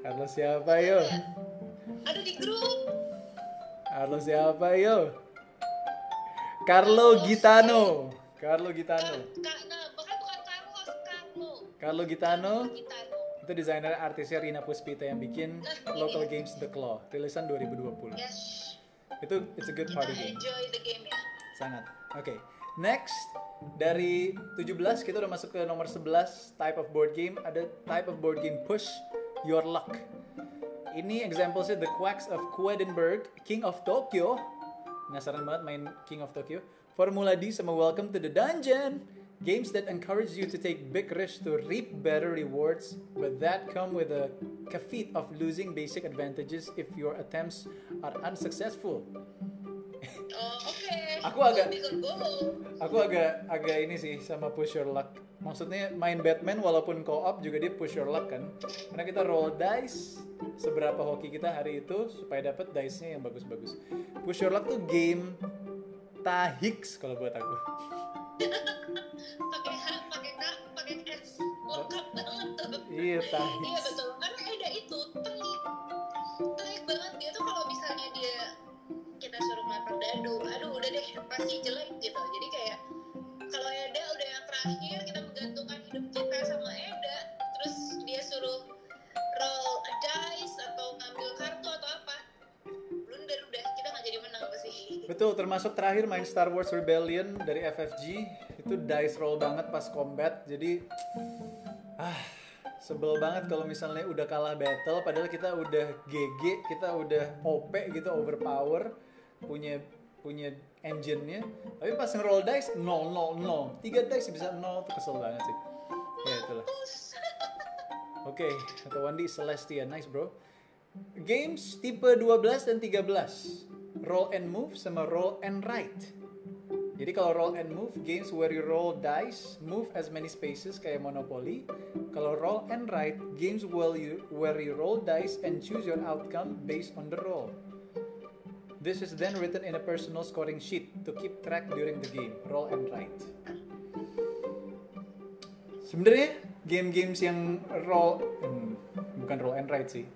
Carlos siapa yo? Ada di grup. Carlos siapa yo? Carlo Gitano. Carlo Gitano. Carlos, Carlo. Gitano Gitano. itu desainer artisnya Rina Puspita yang bikin local games The Claw rilisan 2020 Yes. itu it's a good Kita party game enjoy the game ya. sangat oke next dari 17 kita udah masuk ke nomor 11 type of board game ada type of board game push your luck ini examplesnya The Quacks of Quedlinburg King of Tokyo penasaran banget main King of Tokyo Formula D sama Welcome to the Dungeon games that encourage you to take big risks to reap better rewards but that come with a caveat of losing basic advantages if your attempts are unsuccessful Oh, oke. Aku agak-. Aku agak agak ini sih sama push your luck. Maksudnya main Batman walaupun co-op juga dia push your luck kan. Karena kita roll dice seberapa hoki kita hari itu supaya dapat dice-nya yang bagus-bagus. Push your luck tuh game tahix kalau buat aku. Pakai H, pakai K, pakai S. Lengkap banget tuh. Iya Iya tahix. betul. Karena ada itu telik. Telik banget dia tuh kalau misalnya dia kita suruh melempar dadu, aduh udah deh pasti jelek gitu. Jadi kayak terakhir kita menggantungkan hidup kita sama Eda terus dia suruh roll a dice atau ngambil kartu atau Betul, termasuk terakhir main Star Wars Rebellion dari FFG itu dice roll banget pas combat. Jadi ah sebel banget kalau misalnya udah kalah battle padahal kita udah GG, kita udah OP gitu overpower, punya punya engine-nya. Tapi pas nge-roll dice 0 0 0. 3 dice bisa 0 tuh kesel banget sih. Ya itulah. Oke, kata Wandi Celestia, nice bro. Games tipe 12 dan 13. Roll and move sama roll and write. Jadi kalau roll and move, games where you roll dice, move as many spaces kayak Monopoly. Kalau roll and write, games where you, where you roll dice and choose your outcome based on the roll. This is then written in a personal scoring sheet to keep track during the game. Roll and write. Sebenarnya game-games yang roll hmm, bukan roll and write sih.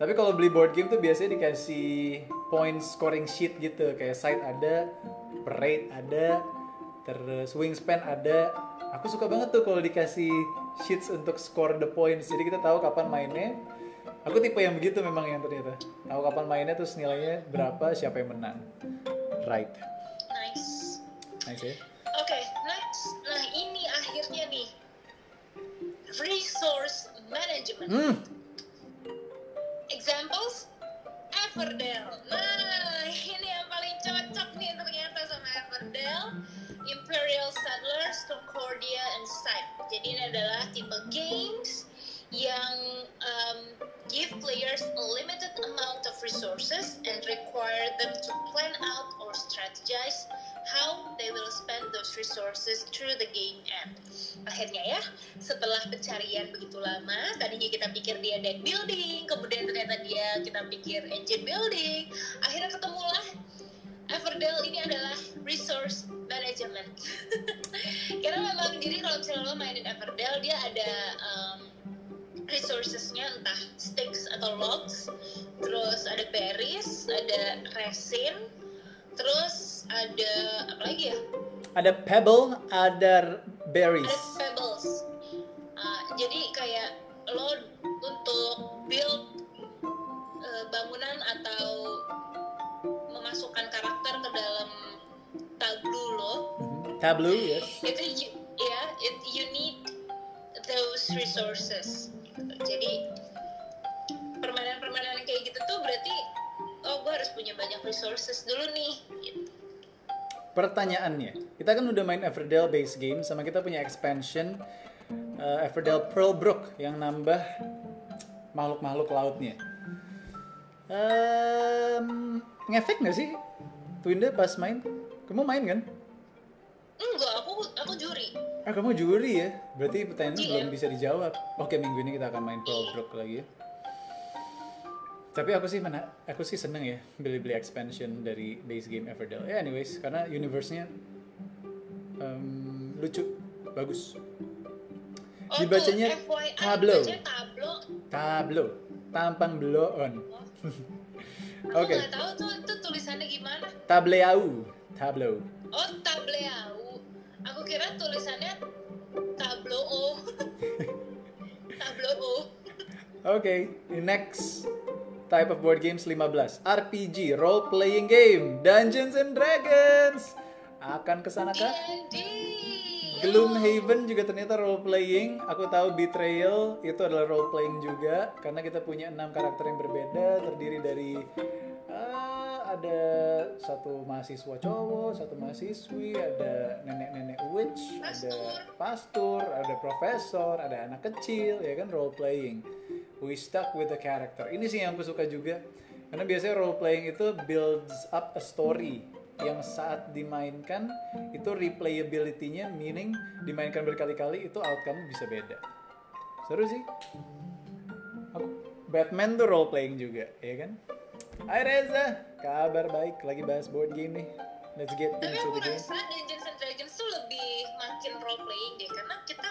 Tapi kalau beli board game tuh biasanya dikasih point scoring sheet gitu, kayak side ada, parade ada, terus wingspan ada. Aku suka banget tuh kalau dikasih sheets untuk score the points. Jadi kita tahu kapan mainnya. Aku tipe yang begitu memang yang ternyata. Tahu kapan mainnya terus nilainya berapa, siapa yang menang. Right. nice Nice ya. oke next nah ini akhirnya nih resource management Hmm. Examples? Everdell. Nah, ini yang paling cocok nih ternyata sama Everdell. Imperial Settlers, Concordia, and Sight. Jadi ini adalah tipe games yang um, give players a limited amount of resources and require them to plan out or strategize how they will spend those resources through the game end. Akhirnya ya, setelah pencarian begitu lama, tadinya kita pikir dia deck building, kemudian ternyata dia kita pikir engine building, akhirnya ketemulah Everdell ini adalah resource management. Karena memang jadi kalau misalnya lo mainin Everdell, dia ada um, resourcesnya entah sticks atau logs, terus ada berries, ada resin, terus ada apa lagi ya? Ada pebble, ada berries. ada pebbles Ah, jadi kayak lo untuk build eh, bangunan atau memasukkan karakter ke dalam tableau lo Mhm. Tableau, yes. itu you, ya it, you need those resources jadi permainan-permainan kayak gitu tuh berarti oh gue harus punya banyak resources dulu nih gitu. Pertanyaannya, kita kan udah main Everdell base game sama kita punya expansion uh, Everdell Pearlbrook yang nambah makhluk-makhluk lautnya. Um, ngefek nggak sih Twinda pas main? Kamu main kan? enggak aku aku juri Ah kamu juri ya? Berarti pertanyaannya Iya. belum bisa dijawab. Oke minggu ini kita akan main Pearlbrook lagi ya. Tapi aku sih mana? Aku sih seneng ya beli-beli expansion dari base game Everdell. Ya anyways, karena universe-nya em, lucu, bagus. Oh, Dibacanya FYI, tableau. Tableau, tampang blow on. Aku Oke. nggak tahu tuh, tuh tulisannya gimana. Tableau, tableau. Oh, tableau. Aku kira tulisannya tableau. tableau. Oke, next type of board games 15. RPG, role playing game, Dungeons and Dragons. Akan ke sana kah? Gloomhaven juga ternyata role playing. Aku tahu Betrayal itu adalah role playing juga karena kita punya enam karakter yang berbeda terdiri dari ah, ada satu mahasiswa cowok, satu mahasiswi, ada nenek-nenek witch, ada pastor, ada profesor, ada anak kecil, ya kan role playing. We stuck with the character. Ini sih yang aku suka juga. Karena biasanya role playing itu builds up a story yang saat dimainkan itu replayability-nya meaning dimainkan berkali-kali itu outcome bisa beda. Seru sih. Aku, Batman tuh role playing juga, ya kan? Hai Reza, kabar baik lagi bahas board game nih. Let's get Tapi into aku the game. rasa Dungeons and Dragons tuh lebih makin role playing deh karena kita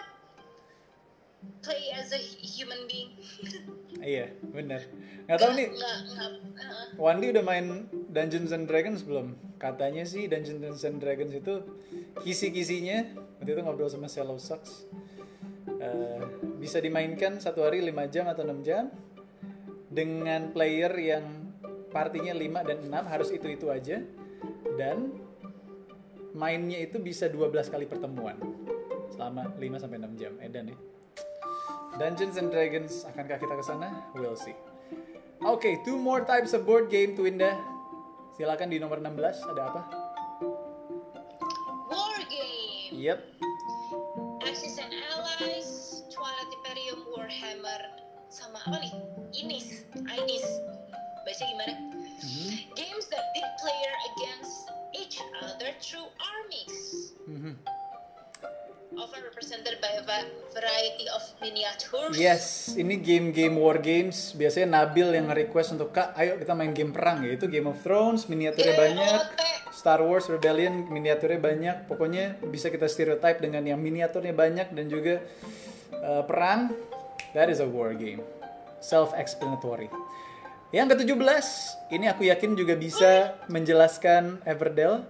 play as a human being. Iya, bener. Nggak tahu nih, Nggak, nggak, uh, Wandi udah main Dungeons and Dragons belum? Katanya sih Dungeons and Dragons itu kisi-kisinya waktu itu ngobrol sama Shallow Socks Eh, bisa dimainkan satu hari 5 jam atau 6 jam dengan player yang partinya 5 dan 6 harus itu-itu aja dan mainnya itu bisa 12 kali pertemuan selama 5 sampai 6 jam. Edan ya. Dungeons and Dragons akankah kita ke sana? We'll see. Oke, okay, two more types of board game Twinda. Silakan di nomor 16 ada apa? War game. Yep. Axis and Allies, Twilight Imperium, Warhammer, sama apa nih? Inis, Inis. Baca gimana? Mhm. Games that pit player against each other through armies. Mhm. Often represented by a va- variety of miniatures. Yes, ini game-game war games. Biasanya Nabil yang nge-request untuk Kak, ayo kita main game perang ya. Itu Game of Thrones, miniaturnya GOT. banyak. Star Wars Rebellion miniaturnya banyak. Pokoknya bisa kita stereotype dengan yang miniaturnya banyak dan juga uh, perang. That is a war game. Self-explanatory. Yang ke-17, ini aku yakin juga bisa menjelaskan Everdell.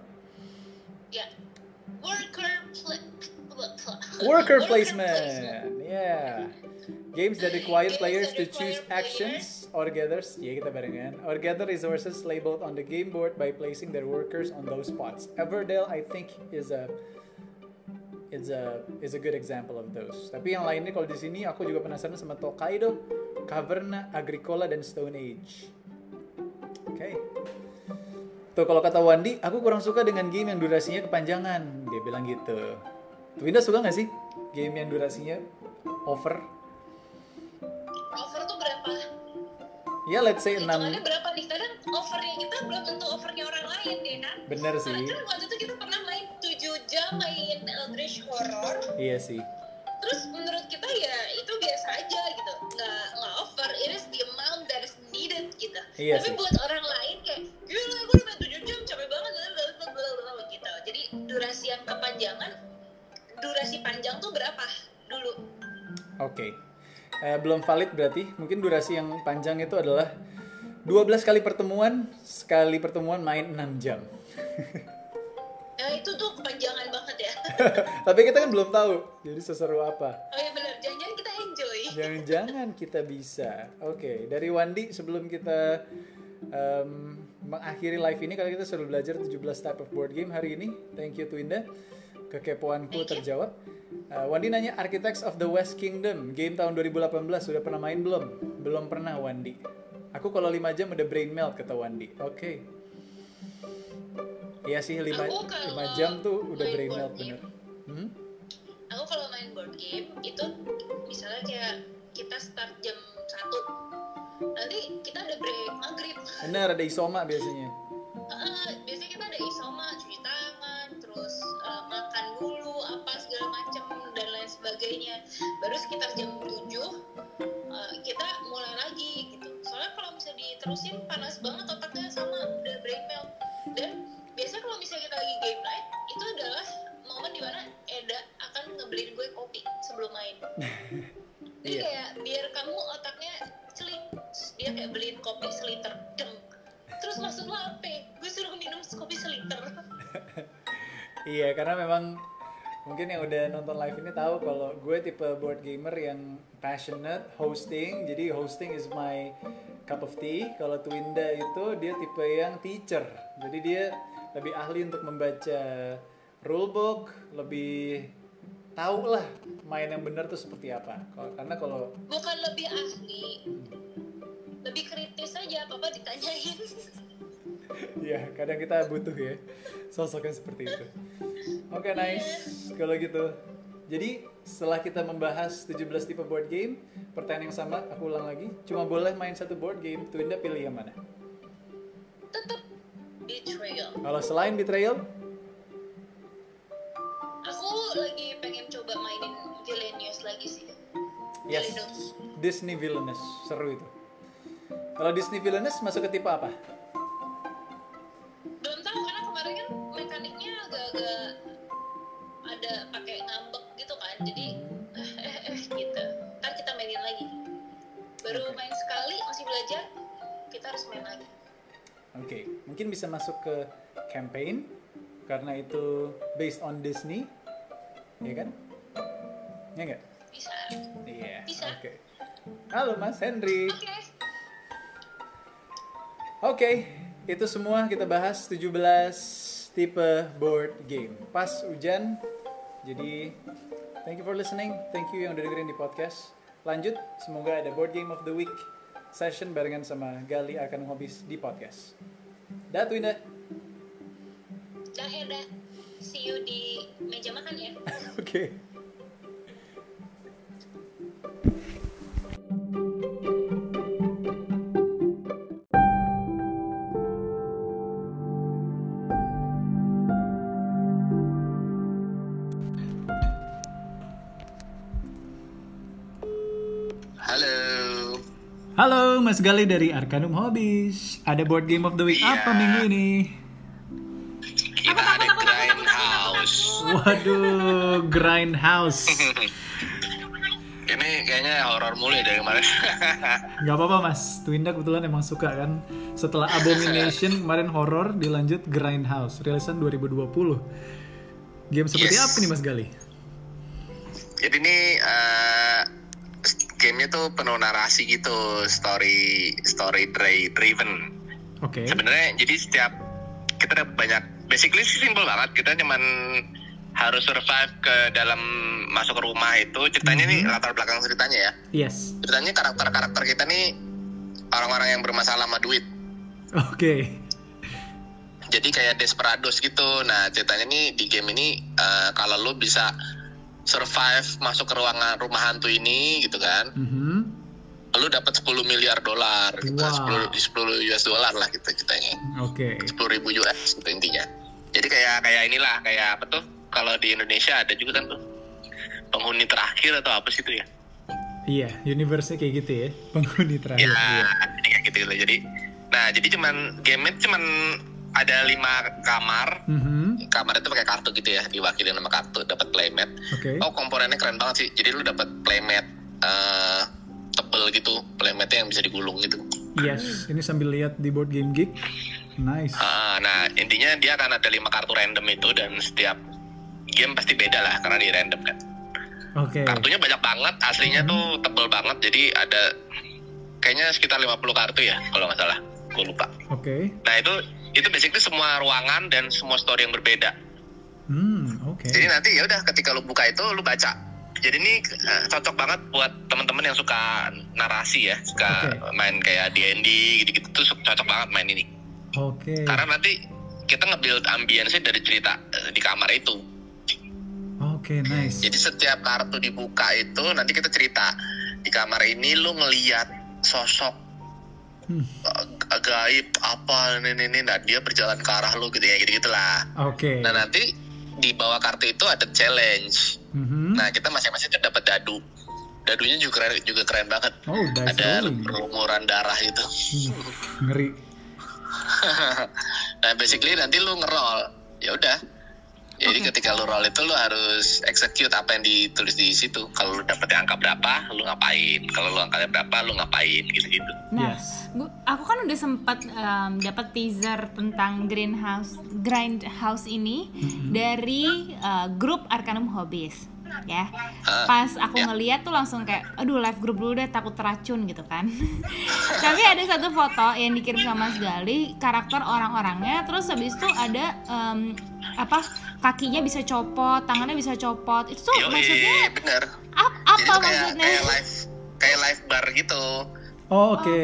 Ya. Worker pla- pla- Worker placement. Yeah. Games that require Games players that to require choose actions or gather, yeah, kita barengan, or gather resources labeled on the game board by placing their workers on those spots. Everdell, I think, is a is a is a good example of those. Tapi yang lainnya kalau di sini aku juga penasaran sama Tokaido, Caverna, Agricola dan Stone Age. Oke. Tuh kalau kata Wandi, aku kurang suka dengan game yang durasinya kepanjangan. Dia bilang gitu. Winda suka nggak sih game yang durasinya over? Over tuh berapa? Ya let's say 6 Hitungannya berapa nih? Kadang overnya kita belum tentu overnya orang lain ya kan? Bener sih. Karena waktu itu kita pernah main 7 jam main Eldritch Horror Iya sih. Terus menurut kita ya itu biasa aja gitu Nggak, nggak over, it is the amount that is needed gitu Iya Tapi sih. buat orang lain kayak Gila gue udah main 7 jam capek banget blablabla," gitu Jadi durasi yang kepanjangan Durasi panjang tuh berapa dulu? Oke. Eh, belum valid berarti. Mungkin durasi yang panjang itu adalah 12 kali pertemuan, sekali pertemuan main 6 jam. Nah itu tuh kepanjangan banget ya Tapi kita kan belum tahu. Jadi seseru apa? Oh iya benar, jangan-jangan kita enjoy Jangan-jangan kita bisa. Oke, dari Wandi sebelum kita em, mengakhiri live ini kalau kita sudah belajar 17 type of board game hari ini. Thank you Twinda. Kekepoanku terjawab. Eh, Wandi nanya Architects of the West Kingdom game tahun 2018 sudah pernah main belum? Belum pernah Wandi. Aku kalau 5 jam udah brain melt kata Wandi. Oke. Iya sih 5 Aku kalau jam tuh udah brain melt bener. Hmm? Aku kalau main board game itu misalnya kayak kita start jam 1 Nanti kita ada break maghrib Bener ada isoma biasanya. Eh, Biasanya kita ada isoma, cuci tangan, terus eh, makan dulu apa segala macam dan lain sebagainya Baru sekitar jam 7 eh, kita mulai lagi gitu Soalnya kalau misalnya diterusin di mana Eda akan ngebeliin gue kopi sebelum main jadi Iya. kayak biar kamu otaknya celik Terus dia kayak beliin kopi seliter deng terus maksud lo apa gue suruh minum kopi seliter Iya, karena memang mungkin yang udah nonton live ini tahu kalau gue tipe board gamer yang passionate hosting. Jadi hosting is my cup of tea. Kalau Twinda itu dia tipe yang teacher. Jadi dia lebih ahli untuk membaca rulebook, lebih tahu lah main yang benar tuh seperti apa. Karena kalau bukan lebih ahli lebih kritis aja apa apa ditanyain ya kadang kita butuh ya sosok yang seperti itu. Oke nice kalau gitu. Jadi setelah kita membahas 17 tipe board game, pertanyaan yang sama aku ulang lagi. Cuma boleh main satu board game, Twinda pilih yang mana? tetap betrayal Kalau selain Betrayal, lagi pengen coba mainin Villainous lagi sih yes, Villainous Disney Villainous, seru itu. Kalau Disney Villainous masuk ke tipe apa? belum tahu karena kemarin kan mekaniknya agak-agak ada pakai ngambek gitu kan jadi eh eh, eh gitu ntar kita mainin lagi baru Oke. main sekali masih belajar kita harus main lagi Oke, mungkin bisa masuk ke campaign karena itu based on Disney. Iya kan? Ya nggak? Bisa. Iya. Bisa. Oke. Halo Mas Henry. Oke. Oke, itu semua kita bahas 17 tipe board game. Pas hujan. Jadi thank you for listening. Thank you yang udah dengerin di podcast. Lanjut, semoga ada board game of the week session barengan sama Gali akan hobis di podcast. Dah tuh Indah. Dah dah. See you di meja makan ya. Oke. Halo. Halo, Mas Gali dari Arcanum Hobbies. Ada board game of the week Iya. apa minggu ini? Waduh, Grindhouse. Ini kayaknya horor mulu ya dari kemarin. Gak apa-apa mas, Twinda kebetulan emang suka kan Setelah Abomination kemarin horror dilanjut Grindhouse Rilisan 2020 Game seperti Yes. apa nih mas Gali? Jadi ini eh, gamenya tuh penuh narasi gitu, story story dri- driven. Oke Sebenarnya jadi setiap kita ada banyak basically sih simple banget. Kita cuman harus survive ke dalam masuk ke rumah itu. Ceritanya nih latar belakang ceritanya ya. Yes Ceritanya karakter-karakter kita nih orang-orang yang bermasalah sama duit. Oke jadi kayak desperados gitu nah ceritanya nih di game ini eh, kalau lu bisa survive masuk ke ruangan rumah hantu ini gitu kan Mhm. lu dapat 10 miliar dolar gitu Wow. 10 10 US dollar lah gitu ceritanya Oke 10 ribu US gitu intinya jadi kayak kayak inilah kayak apa tuh kalau di Indonesia ada juga kan tuh. Penghuni terakhir atau apa sih itu ya? Iya, universe-nya kayak gitu ya Penghuni terakhir. Ya iya. jadi kayak gitu gitu. Jadi nah jadi cuman game cuman ada lima kamar. Mhm. kamar itu pakai kartu gitu ya diwakili nama kartu dapat playmat. Oke. Oh komponennya keren banget sih. Jadi lu dapat playmat eh tebel gitu. Playmatnya yang bisa digulung gitu. Yes, ini sambil lihat di board game geek. Nice. Ah, nah intinya dia akan ada lima kartu random itu dan setiap game pasti beda lah karena di random kan. Oke. Kartunya banyak banget aslinya tuh tebel banget jadi ada kayaknya sekitar 50 kartu ya kalau nggak salah. Gue lupa. Oke. Nah itu itu basically semua ruangan dan semua story yang berbeda. Hmm, oke. Jadi nanti ya udah ketika lu buka itu lu baca. Jadi ini eh, cocok banget buat teman-teman yang suka narasi ya, suka Oke. main kayak D&D gitu-gitu tuh cocok banget main ini. Oke. Karena nanti kita nge-build ambience dari cerita eh, di kamar itu. Oke, nice Jadi setiap kartu dibuka itu nanti kita cerita di kamar ini lu ngeliat sosok Hmm. eh, gaib apa ini ini, nah dia berjalan ke arah lu gitu ya gitu gitulah. Oke Nah nanti di bawah kartu itu ada challenge. Mhm. Nah kita masing-masing kan dapat dadu. Dadunya juga keren, juga keren banget. Oh, Ada lumuran darah itu. Hmm, Ngeri nah basically nanti lu ngerol. Ya udah. Jadi ketika lu roll itu lu harus execute apa yang ditulis di situ. Kalau lu dapet angka berapa, lu ngapain. Kalau lu angkanya berapa, lu ngapain gitu-gitu. Nah, Yes. gua- aku kan udah sempat em, dapat teaser tentang Greenhouse Grindhouse ini dari eh, grup Arcanum Hobbies, ya. Ah, Pas aku ya. ngeliat tuh langsung kayak, aduh live group dulu deh takut racun gitu kan. Tapi ada satu foto yang dikirim sama Mas Gali, karakter orang-orangnya, terus habis itu ada em, apa kakinya bisa copot, tangannya bisa copot. Itu tuh Yoi, maksudnya bener. ap- apa kayak, maksudnya? kayak live kayak live bar gitu. Oh, Oke,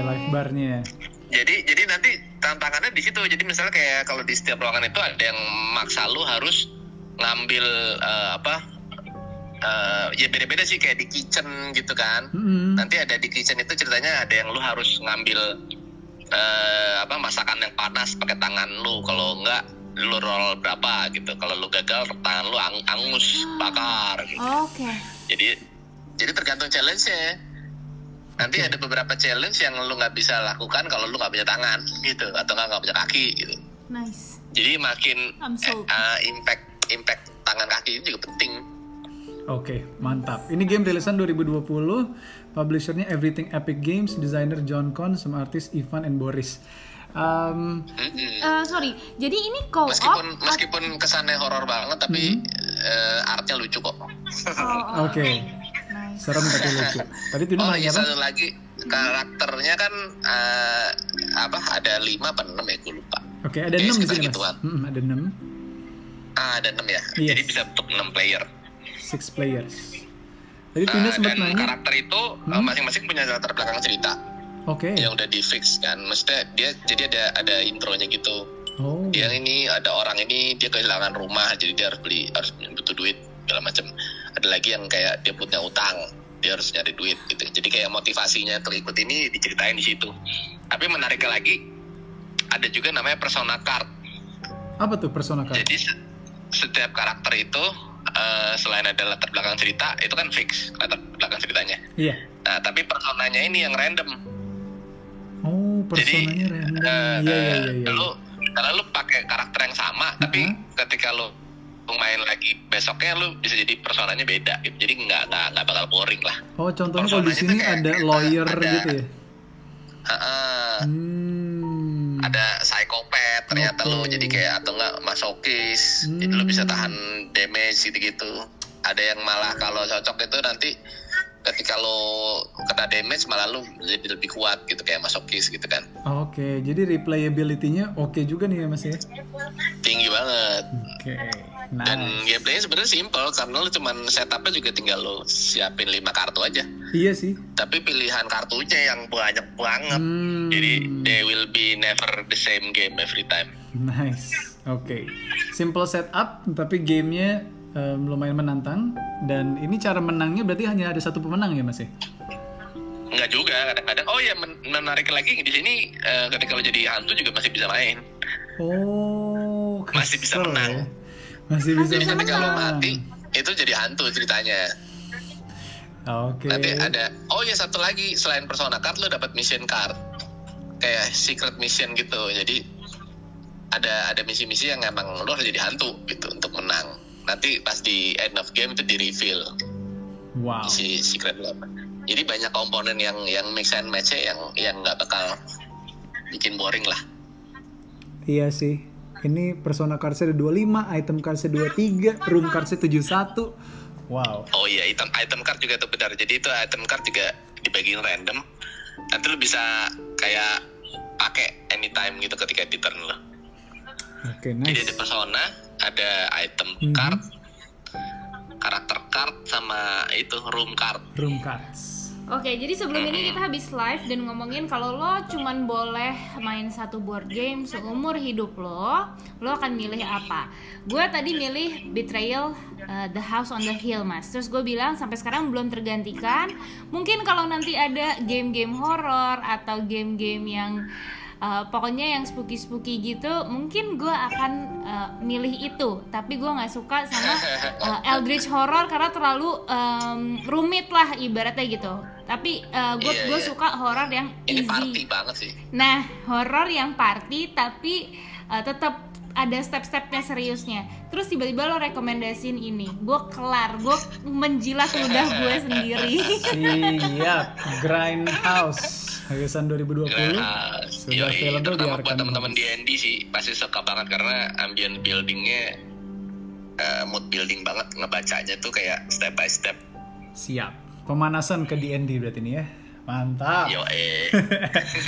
live barnya. Jadi jadi nanti tantangannya di situ. Jadi misalnya kayak kalau di setiap ruangan itu ada yang maksa lu harus ngambil eh, apa? Eh, ya beda-beda sih kayak di kitchen gitu kan. Mm-mm. Nanti ada di kitchen itu ceritanya ada yang lu harus ngambil eh, apa masakan yang panas pakai tangan lu. Kalau enggak lu roll berapa gitu. Kalau lu gagal tangan lu ang- angus bakar gitu. Oke. Jadi jadi tergantung challenge-nya. Nanti ada beberapa challenge yang lu nggak bisa lakukan kalau lu nggak punya tangan gitu atau nggak nggak punya kaki gitu. Nice. Jadi makin eh, sold. eh, impact impact tangan kaki itu juga penting. Oke, mantap. Ini game rilisan 2020, publishernya Everything Epic Games, desainer John Con, sama artis Ivan and Boris. Um, Mm-mm. Eh, sorry, jadi ini co-op Meskipun meskipun kesannya horor banget tapi Hmm. eh, artnya lucu kok. Oh, oh, Oke. Nice. Serem tapi lucu. Tadi Tuna Oh nanya iya apa? satu lagi karakternya kan eh, apa ada lima apa enam ya gue lupa. Oke, ada Kayaknya 6 di sini, Mas. Mm, ada 6. Ah ada enam ya. Yes. Jadi bisa untuk enam player. 6 players. Tadi Tuna Eh, sempat dan nanya. karakter itu eh, Hmm? masing-masing punya latar belakang cerita Oke. yang udah di fix kan. Maksudnya dia jadi ada ada intronya gitu. Oh. Dia ini ada orang ini dia kehilangan rumah jadi dia harus beli harus butuh duit segala macam. Ada lagi yang kayak dia punya utang dia harus nyari duit gitu. Jadi kayak motivasinya untuk ikut ini diceritain di situ. Tapi menariknya lagi ada juga namanya persona card. Apa tuh persona card? Jadi se- setiap karakter itu eh, selain ada latar belakang cerita itu kan fix latar belakang ceritanya. Iya. Nah tapi personanya ini yang random. Oh, personanya Jadi, random. eh, Iya, iya, eh, iya, iya. Lu karena lu pakai karakter yang sama, tapi Uh-huh. ketika lu main lagi besoknya lu bisa jadi personanya beda gitu. Jadi nggak nggak nggak bakal boring lah. Oh, contohnya kalau di sini ada kita lawyer ada- gitu ya. Heeh. Hmm. Ada psikopat ternyata lu Oke. jadi kayak atau enggak masokis jadi lu Hmm. bisa tahan damage gitu gitu ada yang malah kalau cocok itu nanti ketika lo kena damage malah lu jadi lebih kuat gitu kayak masokis gitu kan Oke, jadi replayability-nya oke juga nih ya Mas ya. tinggi banget Oke. dan Nice. gameplaynya sebenarnya simple karena lu cuman setupnya juga tinggal lo siapin 5 kartu aja Iya sih. tapi pilihan kartunya yang banyak banget Hmm. jadi they will be never the same game every time Nice. Oke. Simple setup tapi gamenya em, lumayan menantang dan ini cara menangnya berarti hanya ada satu pemenang ya Mas ya? Enggak juga kadang-kadang oh ya men- menarik lagi di sini eh, ketika lo jadi hantu juga masih bisa main Oh, Masih bisa kesel menang. ya. Masih bisa jadi ketika lo menang. mati itu jadi hantu ceritanya Oke. nanti ada oh ya satu lagi selain persona card lo dapat mission card kayak secret mission gitu jadi ada ada misi-misi yang emang lo harus jadi hantu gitu untuk menang nanti pas di end of game itu di reveal Wow. si secret apa. jadi banyak komponen yang yang mix and match yang yang nggak bakal bikin boring lah Iya sih. Ini persona cards ada 25, item cards 23, room cards 71. Wow. Oh iya, item item card juga tuh benar. Jadi itu item card juga dibagiin random. Nanti lu bisa kayak pakai anytime gitu ketika di turn lo. Oke, Jadi nice. ada persona, ada item Mhm. card, karakter card sama itu room card. Room cards. Oke, jadi sebelum ini kita habis live dan ngomongin kalau lo cuman boleh main satu board game seumur hidup lo, lo akan milih apa? Gue tadi milih Betrayal uh, The House on the Hill, Mas. Terus gue bilang sampai sekarang belum tergantikan. Mungkin kalau nanti ada game-game horor atau game-game yang uh, pokoknya yang spooky-spooky gitu, mungkin gue akan uh, milih itu. Tapi gue nggak suka sama uh, Eldritch Horror karena terlalu um, rumit lah ibaratnya gitu. Tapi gue Iya, gue iya. suka horor yang Ini easy. party banget sih. Nah, horor yang party tapi uh, tetap ada step-stepnya seriusnya. Terus tiba-tiba lo rekomendasiin ini, gue kelar, gue menjilat ludah gue sendiri. Siap. Grindhouse. Hagesan 2020. Grindhouse. Sudah Yoi, available di terutama buat teman-teman. D&D sih pasti suka banget karena ambient buildingnya eh, mood building banget ngebacanya tuh kayak step by step. Siap. Pemanasan ke D&D berarti ini ya. Mantap. Yo eh.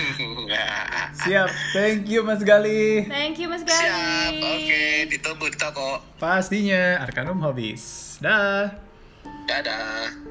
Siap. Thank you Mas Gali. Thank you Mas Gali. Siap, oke, ditunggu di toko. Pastinya Arkanum Hobbies. Dah. Dadah.